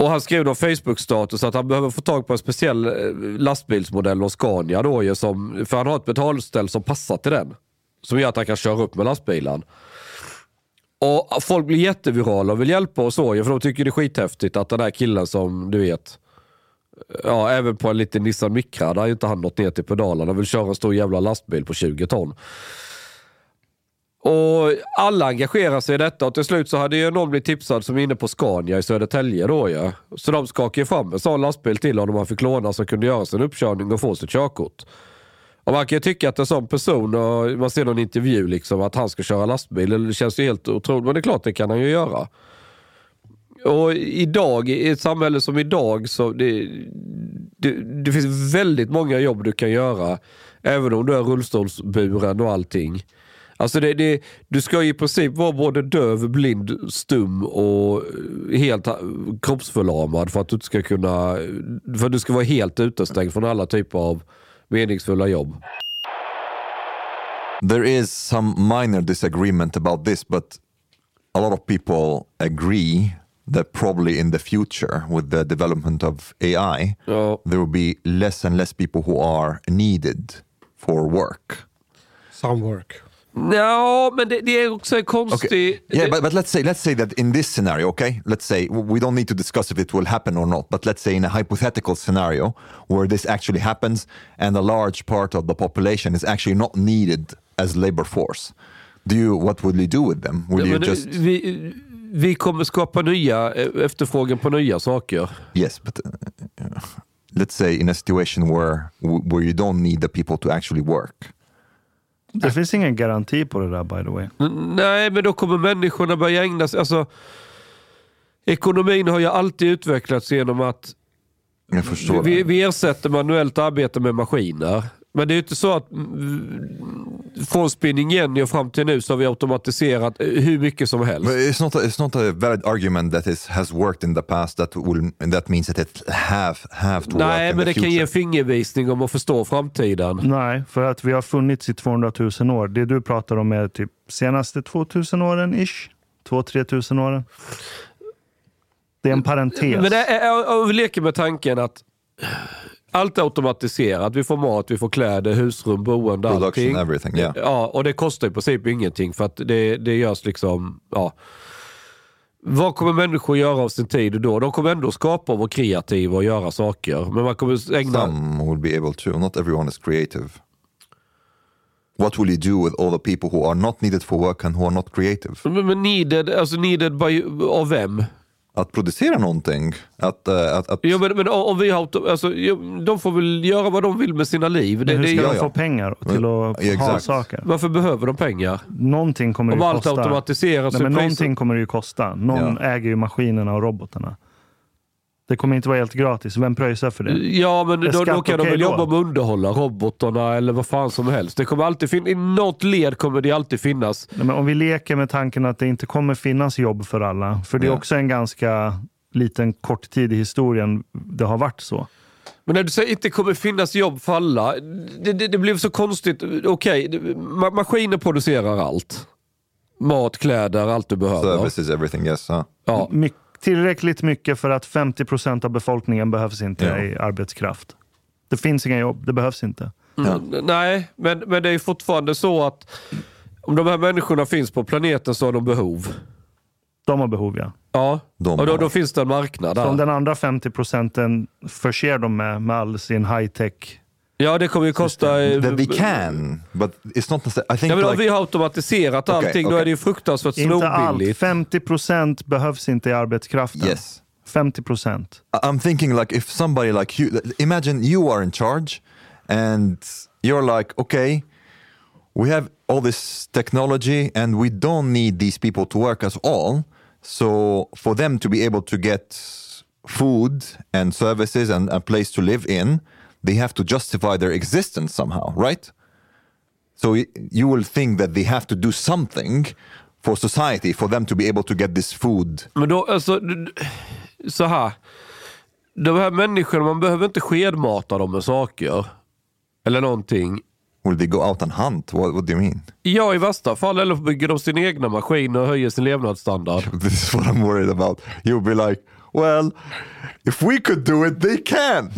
Och han skrev någon Facebook-status att han behöver få tag på en speciell eh, lastbilsmodell av Scania då ju som, för han har ett betalställ som passar till den. Som gör att han kan köra upp med lastbilen. Och folk blir jättevirala och vill hjälpa och så ju, för de tycker det är skithäftigt att den här killen som du vet, ja även på en liten Nissan Micra, där har ju inte han nått ner till pedalerna, vill köra en stor jävla lastbil på 20 ton. Och alla engagerar sig i detta och till slut så hade ju någon blivit tipsad som är inne på Scania i Södertälje då ju. Så de skakade ju fram en sån lastbil till honom han fick låna så kunde göra sin uppkörning och få sitt körkort. Och man kan ju tycka att en sån person, och man ser någon intervju liksom, att han ska köra lastbil, det känns ju helt otroligt. Men det är klart, det kan han ju göra. Och idag, i ett samhälle som idag, så det, det, det finns väldigt många jobb du kan göra. Även om du är rullstolsburen och allting. Alltså det, det, du ska i princip vara både döv, blind, stum och helt kroppsförlamad för att du ska kunna, för att du ska vara helt utestängd från alla typer av meningsfulla jobb. There is some minor disagreement about this, but a lot of people agree that probably in the future, with the development of AI, Ja. Oh. there will be less and less people who are needed for work. Some work. Ja, men det, det är också en konstig... Yeah, but, but let's say let's say that in this scenario, okay, let's say we don't need to discuss if it will happen or not, but let's say in a hypothetical scenario where this actually happens and a large part of the population is actually not needed as labor force. Do you what will you do with them? Will you men just vi, vi kommer skapa nya, eh, efterfrågan på nya saker. yes, but uh, let's say in a situation where where you don't need the people to actually work. Det finns ingen garanti på det där by the way. Nej, men då kommer människorna börja ägna sig... Alltså, ekonomin har ju alltid utvecklats genom att Jag förstår. vi, vi ersätter manuellt arbete med maskiner. Men det är ju inte så att mm, från Spinning Jenny och fram till nu så har vi automatiserat eh, hur mycket som helst. But it's not a, it's not a valid argument that is has worked in the past that will that means that it have have to work Nej, in men the det kan ge en fingervisning om att förstå framtiden. Nej, för att vi har funnits i 200 000 år. Det du pratar om är typ senaste 2000 åren ish. 2-3 tusen åren. Det är en parentes. Men det är, jag- jag leker med tanken att allt är automatiserat. Vi får mat, vi får kläder, husrum, boende, Production, allting. everything, yeah. Ja, och det kostar i princip ingenting för att det, det görs liksom, ja. Vad kommer människor göra av sin tid då? De kommer ändå skapa och vara kreativa och göra saker. Men man kommer ägna... Some will be able to. Not everyone is creative. What will you do with all the people who are not needed for work and who are not creative? Men, men needed, alltså needed by, av vem? Att producera någonting. Att, eh, att, att, Ja, men, men om vi har, alltså, ja, de får väl göra vad de vill med sina liv. Det, hur det, ska är- de ja. få pengar till att Ja, ha exakt. saker? Varför behöver de pengar? Någonting kommer Om det ju allt kosta. automatiseras Nej, men någonting kommer det ju kosta. Någon Ja. äger ju maskinerna och robotarna. Det kommer inte vara helt gratis. Vem pröjsar för det? Ja, men Är då, då kan de okej väl då? jobba med att underhålla robotarna eller vad fan som helst. Det kommer alltid fin- I något led kommer det alltid finnas. Nej, men om vi leker med tanken att det inte kommer finnas jobb för alla. För det är Ja. också en ganska liten kort tid i historien det har varit så. Men när du säger att det inte kommer finnas jobb för alla, det, det, det blev så konstigt. Okej, det- ma- maskiner producerar allt. Mat, kläder, allt du behöver. services, everything, yes. huh? Ja. My- tillräckligt mycket för att 50 procent av befolkningen behövs inte Ja. i arbetskraft. Det finns inga jobb, det behövs inte. Mm, Nej, men, men det är fortfarande så att om de här människorna finns på planeten så har de behov. De har behov, ja. Ja, De och då, då finns det en marknad Så om där. den andra 50 procenten förser dem med, med all sin high-tech Ja, det kommer ju kosta... eh, That they can, but it's not necessarily. I think Ja, men om like, vi har automatiserat allting, då okej. är det ju fruktansvärt Inte allt. snålbilligt. 50 procent behövs inte i arbetskraften. yes. 50 procent. I'm thinking like if somebody like you, imagine you are in charge and you're like, okay, we have all this technology and we don't need these people to work as all. So for them to be able to get food and services and a place to live in, they have to justify their existence somehow, right? So you will think that they have to do something for society for them to be able to get this food. Men då, alltså, så här. De här människorna, man behöver inte skedmata dem med saker. Eller någonting. Will they go out and hunt? What, what do you mean? Ja, i värsta fall. Eller bygger de sin egna maskin och höjer sin levnadsstandard. *laughs* This is what I'm worried about. You'll be like, well, if we could do it, they can.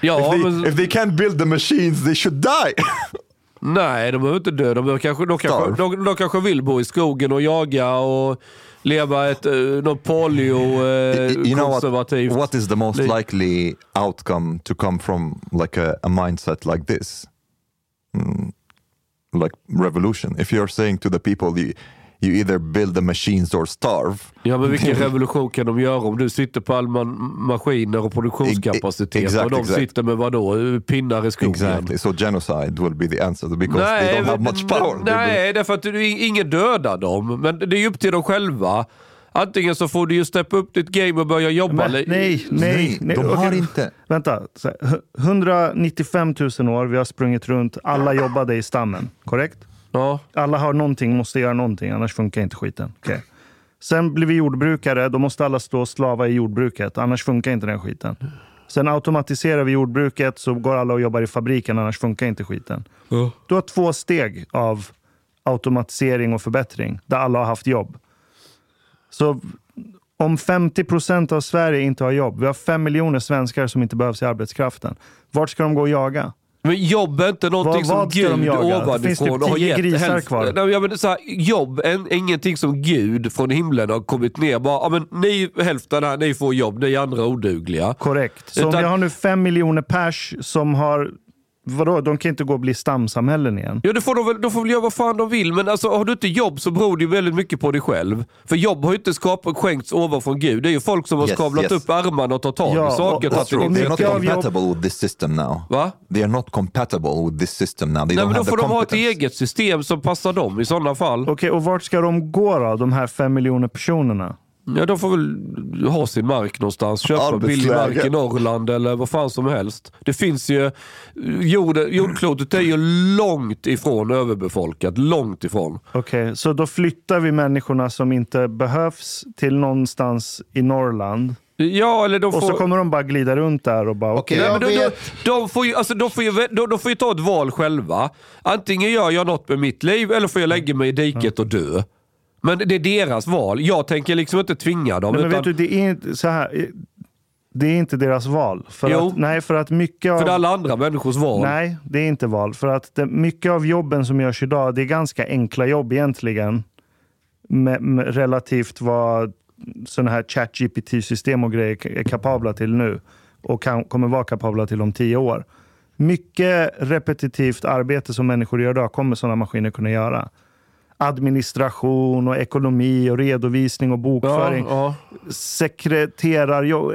Ja, if, they, men, if they can't build the machines, they should die. *laughs* nej, de behöver inte dö. De, kanske, de, kanske, de, de kanske vill bo i skogen och jaga och leva ett uh, något polio *laughs* eh, you know what, konservativt. what is the most likely outcome to come from like a, a mindset like this? Mm, like revolution. If you're saying to the people, you, you either build the machines or starve. Ja, men vilken *laughs* revolution kan de göra om du sitter på all man, maskiner och produktionskapacitet Exakt, och de exakt. sitter med vadå? Pinnar i skogen? Exactly. So genocide will be the answer because they don't have much power. Nej, därför att du- ingen dödar dem. Men det är ju upp till dem själva. Antingen så får du ju steppa upp ditt game och börja jobba. Men, nej, nej, Nej, nej. de har Okej, inte. Vänta. Så här, hu- 195 000 år, vi har sprungit runt. Alla jobbade i stammen, korrekt? Ja. Alla har någonting, måste göra någonting, annars funkar inte skiten. Okej. Sen blir vi jordbrukare, då måste alla stå och slava i jordbruket, annars funkar inte den skiten. Sen automatiserar vi jordbruket, så går alla och jobbar i fabriken, annars funkar inte skiten. Du har två steg av automatisering och förbättring, där alla har haft jobb. Så om 50 procent av Sverige inte har jobb, vi har fem miljoner svenskar som inte behövs i arbetskraften. Vart ska de gå och jaga? Men jobb är inte någonting Vad- vad som de Gud ovanifrån typ har gett. grisar Helst- kvar. Nej, men så här, jobb är ingenting som Gud från himlen har kommit ner. Bara, ja, men ni hälften här, ni får jobb, ni andra odugliga. Korrekt. Så om Utan- vi har nu fem miljoner pers som har... Vadå, de kan inte gå och bli stamsamhällen igen. Ja, det får de, väl, de får väl göra vad fan de vill, men alltså, har du inte jobb så beror det ju väldigt mycket på dig själv. För jobb har ju inte skapat, skänkts ovanför Gud. Det är ju folk som har Yes, skavlat yes. upp armarna och tagit tag Ja, i saker. och- och och- They're det. not compatible with this system now. Va? They are not compatible with this system now. They Nej, men då får de ha ett eget system som passar dem i sådana fall. Okej, och vart ska de gå då, de här fem miljoner personerna? Ja, de får väl ha sin mark någonstans. Köpa billig mark i Norrland eller vad fan som helst. Det finns ju... Jord, jordklotet är ju långt ifrån överbefolkat. Långt ifrån. Okej, så då flyttar vi människorna som inte behövs till någonstans i Norrland. Ja, eller de får... Och så kommer de bara glida runt där och bara okej. Men jag de, de, de, får ju, alltså, de, får ju, vä- de, de får ju ta ett val själva. Antingen gör jag något med mitt liv eller får jag lägga mig i diket och dö. Men det är deras val. Jag tänker liksom inte tvinga dem. Nej, men utan, vet du, det är inte så här. Det är inte deras val. För Jo. att, nej, för att mycket av... för alla andra människors val. Nej, det är inte val. För att det, mycket av jobben som görs idag, det är ganska enkla jobb egentligen. Med, med relativt vad sådana här ChatGPT-system och grejer är kapabla till nu. Och kan, kommer vara kapabla till om tio år. Mycket repetitivt arbete som människor gör idag kommer sådana maskiner kunna göra. Administration och ekonomi och redovisning och bokföring. Ja, Sekreterarjobb.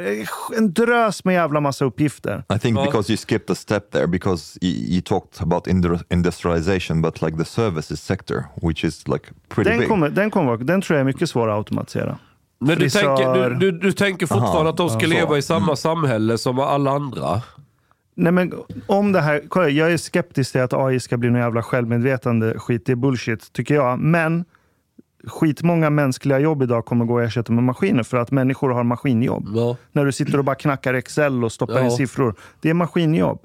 En drös med jävla massa uppgifter. I think Ja. because you skipped a step there because you, you talked about indu- industrialization, but like the services sector, which is like pretty Den, big. kommer, den, kommer, den tror jag är mycket svår att automatisera. Men du tänker, du, du, du tänker fortfarande Aha, att de ska ja, leva i samma samhälle som alla andra? Nej, men om det här, kolla, jag är skeptisk till att AI ska bli någon jävla självmedvetande skit. Det är bullshit, tycker jag. Men skitmånga mänskliga jobb idag kommer gå att ersätta med maskiner för att människor har maskinjobb. Ja. När du sitter och bara knackar Excel och stoppar Ja. in siffror. Det är maskinjobb.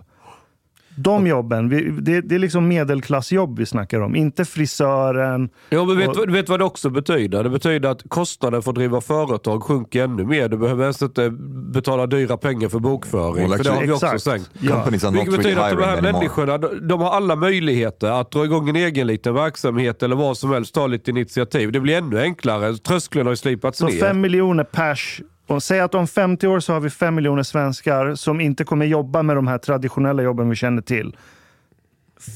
De jobben, vi, det, det är liksom medelklassjobb vi snackar om. Inte frisören. Ja, men vet, Och- du vet vad det också betyder? Det betyder att kostnaden för att driva företag sjunker ännu mer. Du behöver ens inte betala dyra pengar för bokföring. Well, för det har vi också sänkt. Ja. Vilket betyder att de här anymore. människorna, de, har alla möjligheter att dra igång en egen liten verksamhet eller vad som helst, ta lite initiativ. Det blir ännu enklare. Trösklarna har ju slipats Så ner. fem miljoner pers. Och säg att om 50 år så har vi fem miljoner svenskar som inte kommer jobba med de här traditionella jobben vi känner till.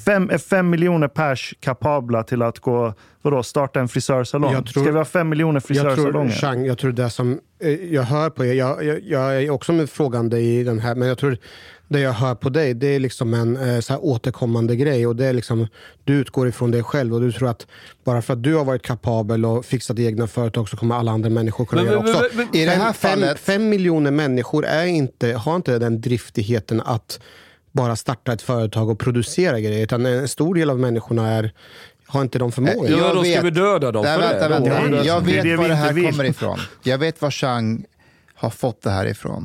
Fem, är fem miljoner pers kapabla till att gå, vadå, starta en frisörsalong? Tror- Ska vi ha fem miljoner Jag tror, frisörsalonger? Jag tror det som eh, jag hör på er, jag, jag, jag är också med frågande i den här, men jag tror det jag hör på dig, det är liksom en eh, så här återkommande grej och det är liksom, du utgår ifrån dig själv och du tror att bara för att du har varit kapabel och fixat egna företag så kommer alla andra människor kunna Men- göra men- också. men- men- I det här fem, fallet- fem miljoner människor är inte, har inte den driftigheten att bara starta ett företag och producera grejer, utan en stor del av människorna är, har inte de förmågorna. Ja, Jag då ska vet- vi döda dem Nej, för vänta, det. vänta. Ja, Jag det vet det var det här kommer ifrån. Jag vet var Chang har fått det här ifrån.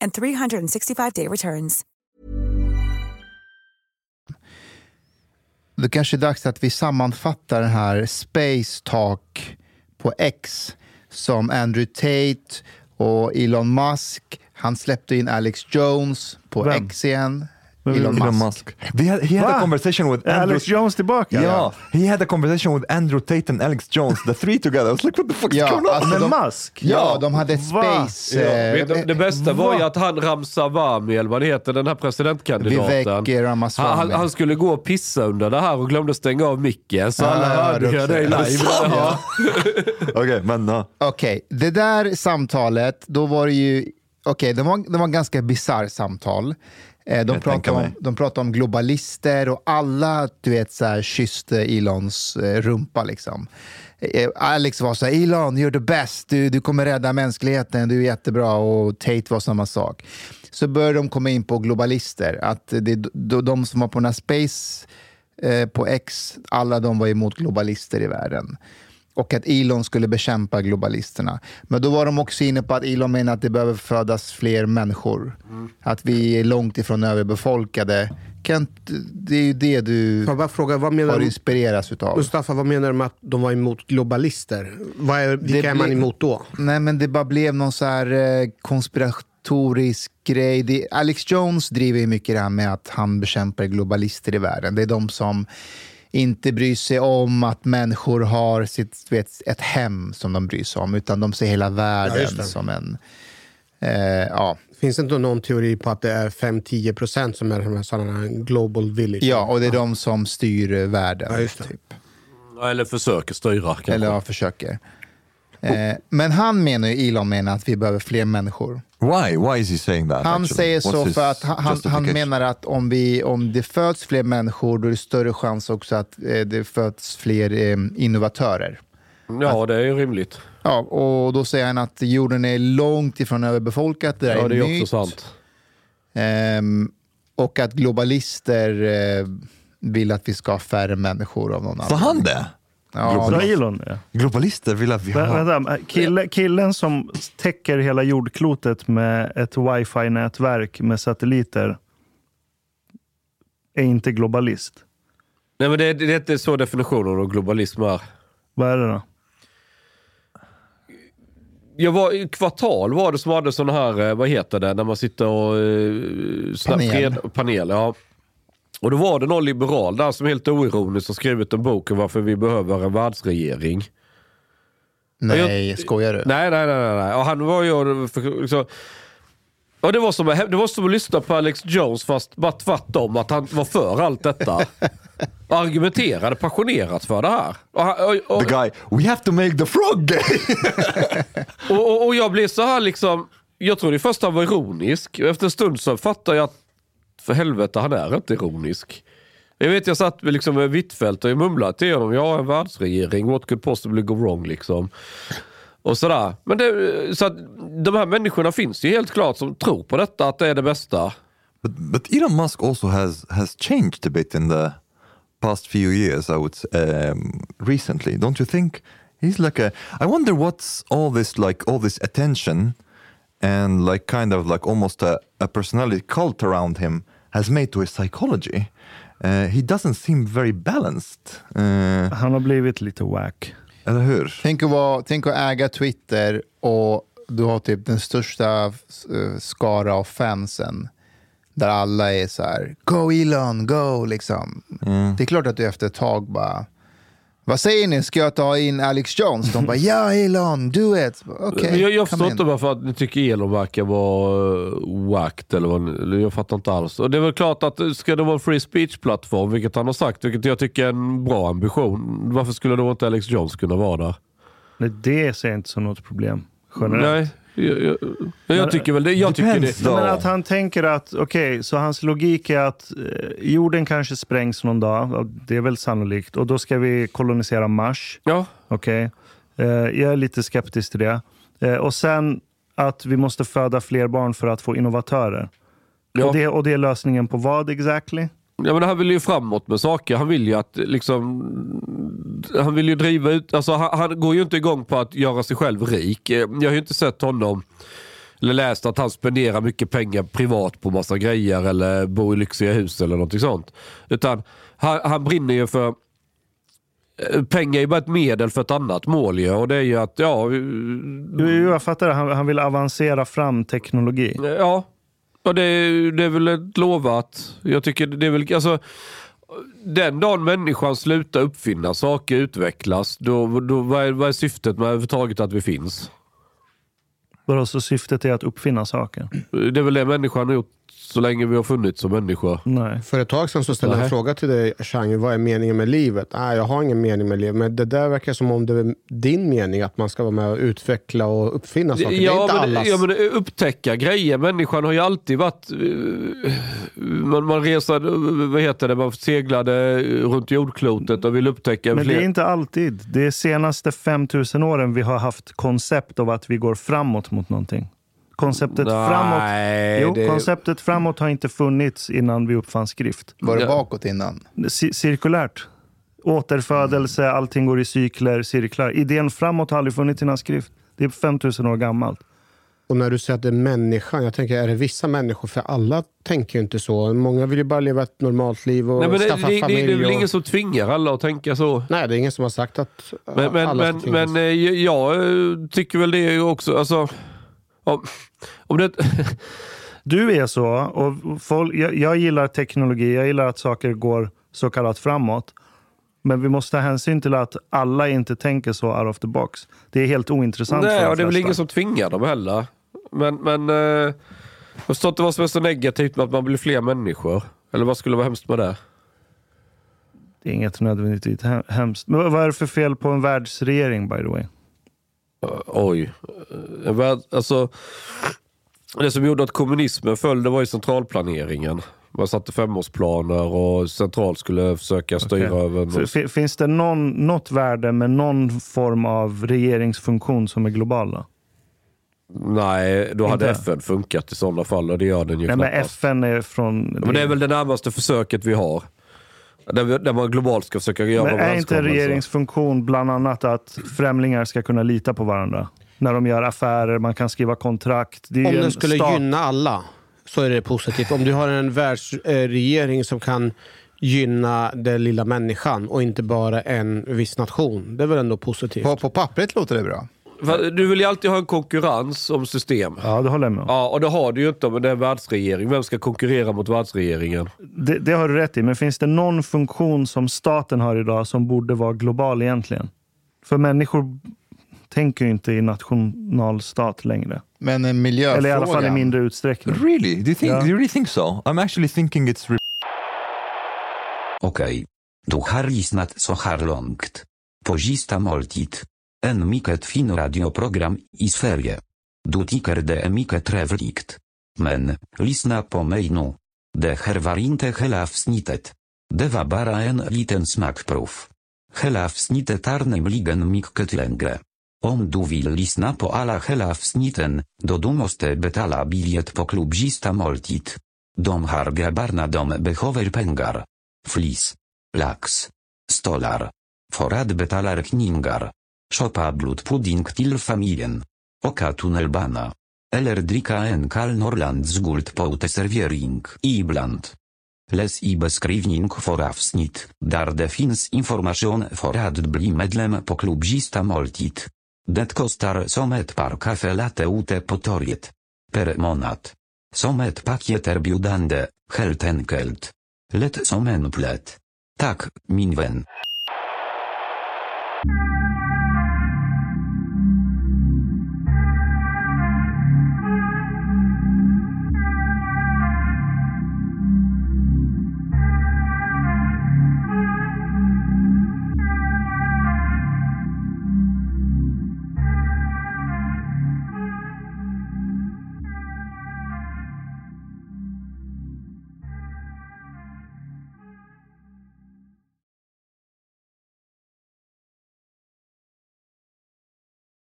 and 365-day returns. Det kanske är dags att vi sammanfattar den här Space Talk på X som Andrew Tate och Elon Musk. Han släppte in Alex Jones på Vem? X igen. Vem? Elon Musk. Elon Musk. They had, he had Va? a conversation with Andrew. Alex Jones tillbaka? Yeah, he had a conversation with Andrew Tate and Alex Jones, the three together. I was like, what the fuck is Ja, going on? alltså Med de- Musk? Ja, de hade ett Va? space... Ja, eh, det bästa var ju Va? att han Ramsawami, eller vad det heter, den här presidentkandidaten. Vivek Ramaswamy. Han, han skulle gå och pissa under det här och glömde stänga av micken. Så Ja, alla jag hörde det också. live. Ja. *laughs* Okej, men uh, Okej, det där samtalet, då var det ju... Okej, det, var, det var en ganska bisarr samtal. Eh, de, tänker om, de pratade om globalister och alla du vet, så här, kysste Elons eh, rumpa. Liksom. Eh, Alex var så här, Elon, you're the best, du, du kommer rädda mänskligheten, du är jättebra. Och Tate var samma sak. Så började de komma in på globalister. Att det, de, de som var på den här Space på X, alla de var emot globalister i världen. Och att Elon skulle bekämpa globalisterna. Men då var de också inne på att Elon menar att det behöver födas fler människor. Att vi är långt ifrån överbefolkade. Kent, det är ju det du fråga, vad menar har inspirerats utav. Mustafa, vad menar du med att de var emot globalister? Vad är, vilka är man emot då? Nej, men det bara blev någon så här eh, historisk grej. Det, Alex Jones driver ju mycket det här med att han bekämpar globalister i världen. Det är de som inte bryr sig om att människor har sitt, du vet, ett hem som de bryr sig om, utan de ser hela Ja, världen det. som en... Eh, ja. Finns det inte någon teori på att det är 5-10 procent som är de här sådana här global village? ja, och det är de som styr världen. Ja, just det. Typ. Eller försöker styra kanske. Eller ja, försöker. Eh, men han menar ju, Elon menar att vi behöver fler människor. Why? Why is he saying that? Han actually? säger What's så för att han, han, menar att om, vi, om det föds fler människor då är det större chans också att eh, det föds fler eh, innovatörer. Ja, det är ju rimligt. Ja, och då säger han att jorden är långt ifrån överbefolkat. Det Ja, är det är myt. också sant. Ehm, och att globalister eh, vill att vi ska ha färre människor av någon Sa anledning. han det? Ja, Elon det? Globalister vill att vi Vä- har... Vänta, kille, killen som täcker hela jordklotet med ett wifi-nätverk med satelliter är inte globalist. Nej, men det, det är inte så definitionen av globalism är. Vad är det då? Jag var, I kvartal var det som hade sån här, eh, vad heter det, när man sitter och... Uh, Panel. Fred, panel ja. Och då var det någon liberal där som helt oironiskt har skrivit en bok om varför vi behöver en världsregering. nej, skojar du? Nej, nej, nej. nej. Och han var ju... Liksom, ja, det, var som, det var som att lyssna på Alex Jones fast bara tvärtom. Att han var för allt detta. *laughs* Och argumenterade passionerat för det här. Och, han- och, och, The guy, we have to make the frog gay! *laughs* och, och, och jag blev så här liksom... Jag trodde först han var ironisk. Efter en stund så fattade jag att för helvete, han är inte ironisk. Jag vet, jag satt liksom med Hvitfeldt och mumlade till honom. Jag har en världsregering, what could possibly go wrong liksom. Och sådär. Men det, så att de här människorna finns ju helt klart som tror på detta, att det är det bästa. But, but Elon Musk also has has changed a bit in the past few years. I would say, um, recently, don't you think? He's like a. I wonder what's all this like, all this attention, and like kind of like almost a, a personality cult around him has made to his psychology. Uh, he doesn't seem very balanced. Uh, Han har blivit lite wack. eller hur? Tänk att, vara, tänk att äga Twitter och du har typ den största eh, skara av fansen. Där alla är så här, go Elon, go liksom. Det är klart att du efter ett tag bara, vad säger ni, ska jag ta in Alex Jones? De bara, ja Elon, do it. Men jag, jag förstår in. inte varför att ni tycker Elon verkar vara uh, whacked. Eller vad, jag fattar inte alls. Och det är väl klart att uh, ska det vara en free speech-plattform, vilket han har sagt, vilket jag tycker är en bra ambition. Varför skulle då inte Alex Jones kunna vara där? Nej, det ser jag inte som något problem. Generellt. Nej, jag, jag, jag tycker väl det. Jag tycker det. Men att han tänker att, okej, så hans logik är att eh, jorden kanske sprängs någon dag. Det är väl sannolikt. Och då ska vi kolonisera Mars. Ja, Okej. Eh, jag är lite skeptisk till det. Eh, och sen att vi måste föda fler barn för att få innovatörer. Ja. Och, det, och det är lösningen på vad exactly? Ja, men han vill ju framåt med saker. Han vill ju att liksom... Han vill ju driva ut... Alltså han, han går ju inte igång på att göra sig själv rik. Eh, Jag har ju inte sett honom eller läst att han spenderar mycket pengar privat på massa grejer eller bor i lyxiga hus eller någonting sånt. Utan han, han brinner ju för... eh, Pengar är ju bara ett medel för ett annat mål ju. Och det är ju att, ja... Jo, jag fattar det. Han, han vill avancera fram teknologi. Ja, och det, det är väl ett lovat. Jag tycker det är väl, alltså, den dagen människan slutar uppfinna saker, utvecklas, då, då, vad, är, vad är syftet med överhuvudtaget att vi finns? Vadå, så syftet är att uppfinna saker? Det är väl det människan har gjort så länge vi har funnits som människor. Nej. För ett tag sedan så ställde jag en fråga till dig, Chang, vad är meningen med livet? Nej, jag har ingen mening med livet. Men det där verkar som om det är din mening, att man ska vara med och utveckla och uppfinna saker. det är Ja inte men, allas. ja, men upptäcka grejer. Människan har ju alltid varit... eh, Man, man resade, vad heter det, man seglade runt jordklotet och ville upptäcka Men fler... det är inte alltid. Det är senaste 5000 åren vi har haft koncept av att vi går framåt mot någonting. Konceptet, Nej, framåt, jo, det- konceptet framåt har inte funnits innan vi uppfann skrift. Var det bakåt innan? C- cirkulärt. Återfödelse, allting går i cykler, cirklar. Idén framåt har aldrig funnits innan skrift. Det är 5000 år gammalt. Och när du säger att det är människan, jag tänker, är det vissa människor? För alla tänker ju inte så. Många vill ju bara leva ett normalt liv och Nej, men det, skaffa det, det, familj. det är väl och... ingen som tvingar alla att tänka så. Nej, det är ingen som har sagt att Men, men, alla men, ska tvingas. men eh, jag eh, tycker väl det är ju också, alltså, Om, om det... Du är så, och folk, jag, jag gillar teknologi, jag gillar att saker går så kallat framåt. Men vi måste ta hänsyn till att alla inte tänker så out of the box. Det är helt ointressant Nej, för de och det är väl ingen som tvingar dem heller. Men, men eh, jag förstår inte vad som är så negativt med att man blir fler människor. Eller vad skulle vara hemskt med det? Det är inget nödvändigtvis hem- hemskt. Men vad är det för fel på en världsregering by the way? Oj. Värld- alltså, det som gjorde att kommunismen föll det var ju centralplaneringen. Man satte femårsplaner och centralt skulle försöka styra Okej. över... Fi- Finns det någon, något värde med någon form av regeringsfunktion som är global? Då? Nej, då hade Inte? FN funkat i sådana fall och det gör den ju Nej, men knappast. FN är från... Men det är väl det närmaste försöket vi har. Där, där man globalt ska försöka göra Men är inte regeringsfunktion bland annat att främlingar ska kunna lita på varandra? När de gör affärer, man kan skriva kontrakt. Det är Om den en skulle stat- gynna alla så är det positivt. Om du har en världsregering som kan gynna den lilla människan och inte bara en viss nation. Det är väl ändå positivt? På, på pappret låter det bra. Du vill ju alltid ha en konkurrens om system. Ja, det håller jag med om. Ja, och det har du ju inte om det är en världsregering. Vem ska konkurrera mot världsregeringen? Det, det har du rätt i, men finns det någon funktion som staten har idag som borde vara global egentligen? För människor tänker ju inte i nationalstat längre. Men en miljöfråga. Eller i alla fall i mindre utsträckning. Really? Do you think? Ja. Do you really think so? I'm actually thinking it's. Okej. Du har lyssnat så här långt. På sista måltid. En mycket fin radioprogram i Sverige. Du tycker det är mycket trevligt. Men, lyssna på mig nu. Det här var inte hela avsnittet. Det var bara en liten smakprov. Hela avsnittet är nämligen mycket längre. Om du vill lyssna på alla hela avsnitten, då du måste betala biljett på klubbista måltid. De har grabbarna de behöver pengar. Flis. Lax. Stolar. För att betala räkningar. Shoppa blodpudding till familjen. Åka tunnelbana. Eller dricka en kall Norrlands guld på uteservering ibland. Läs i beskrivning för avsnitt, där det finns information för att bli medlem på klubbsista måltid. Det kostar som ett par kaffe latte ute på torget. Per månad. Som ett paket erbjudande, helt enkelt. Lätt som en plätt. Tack, min vän.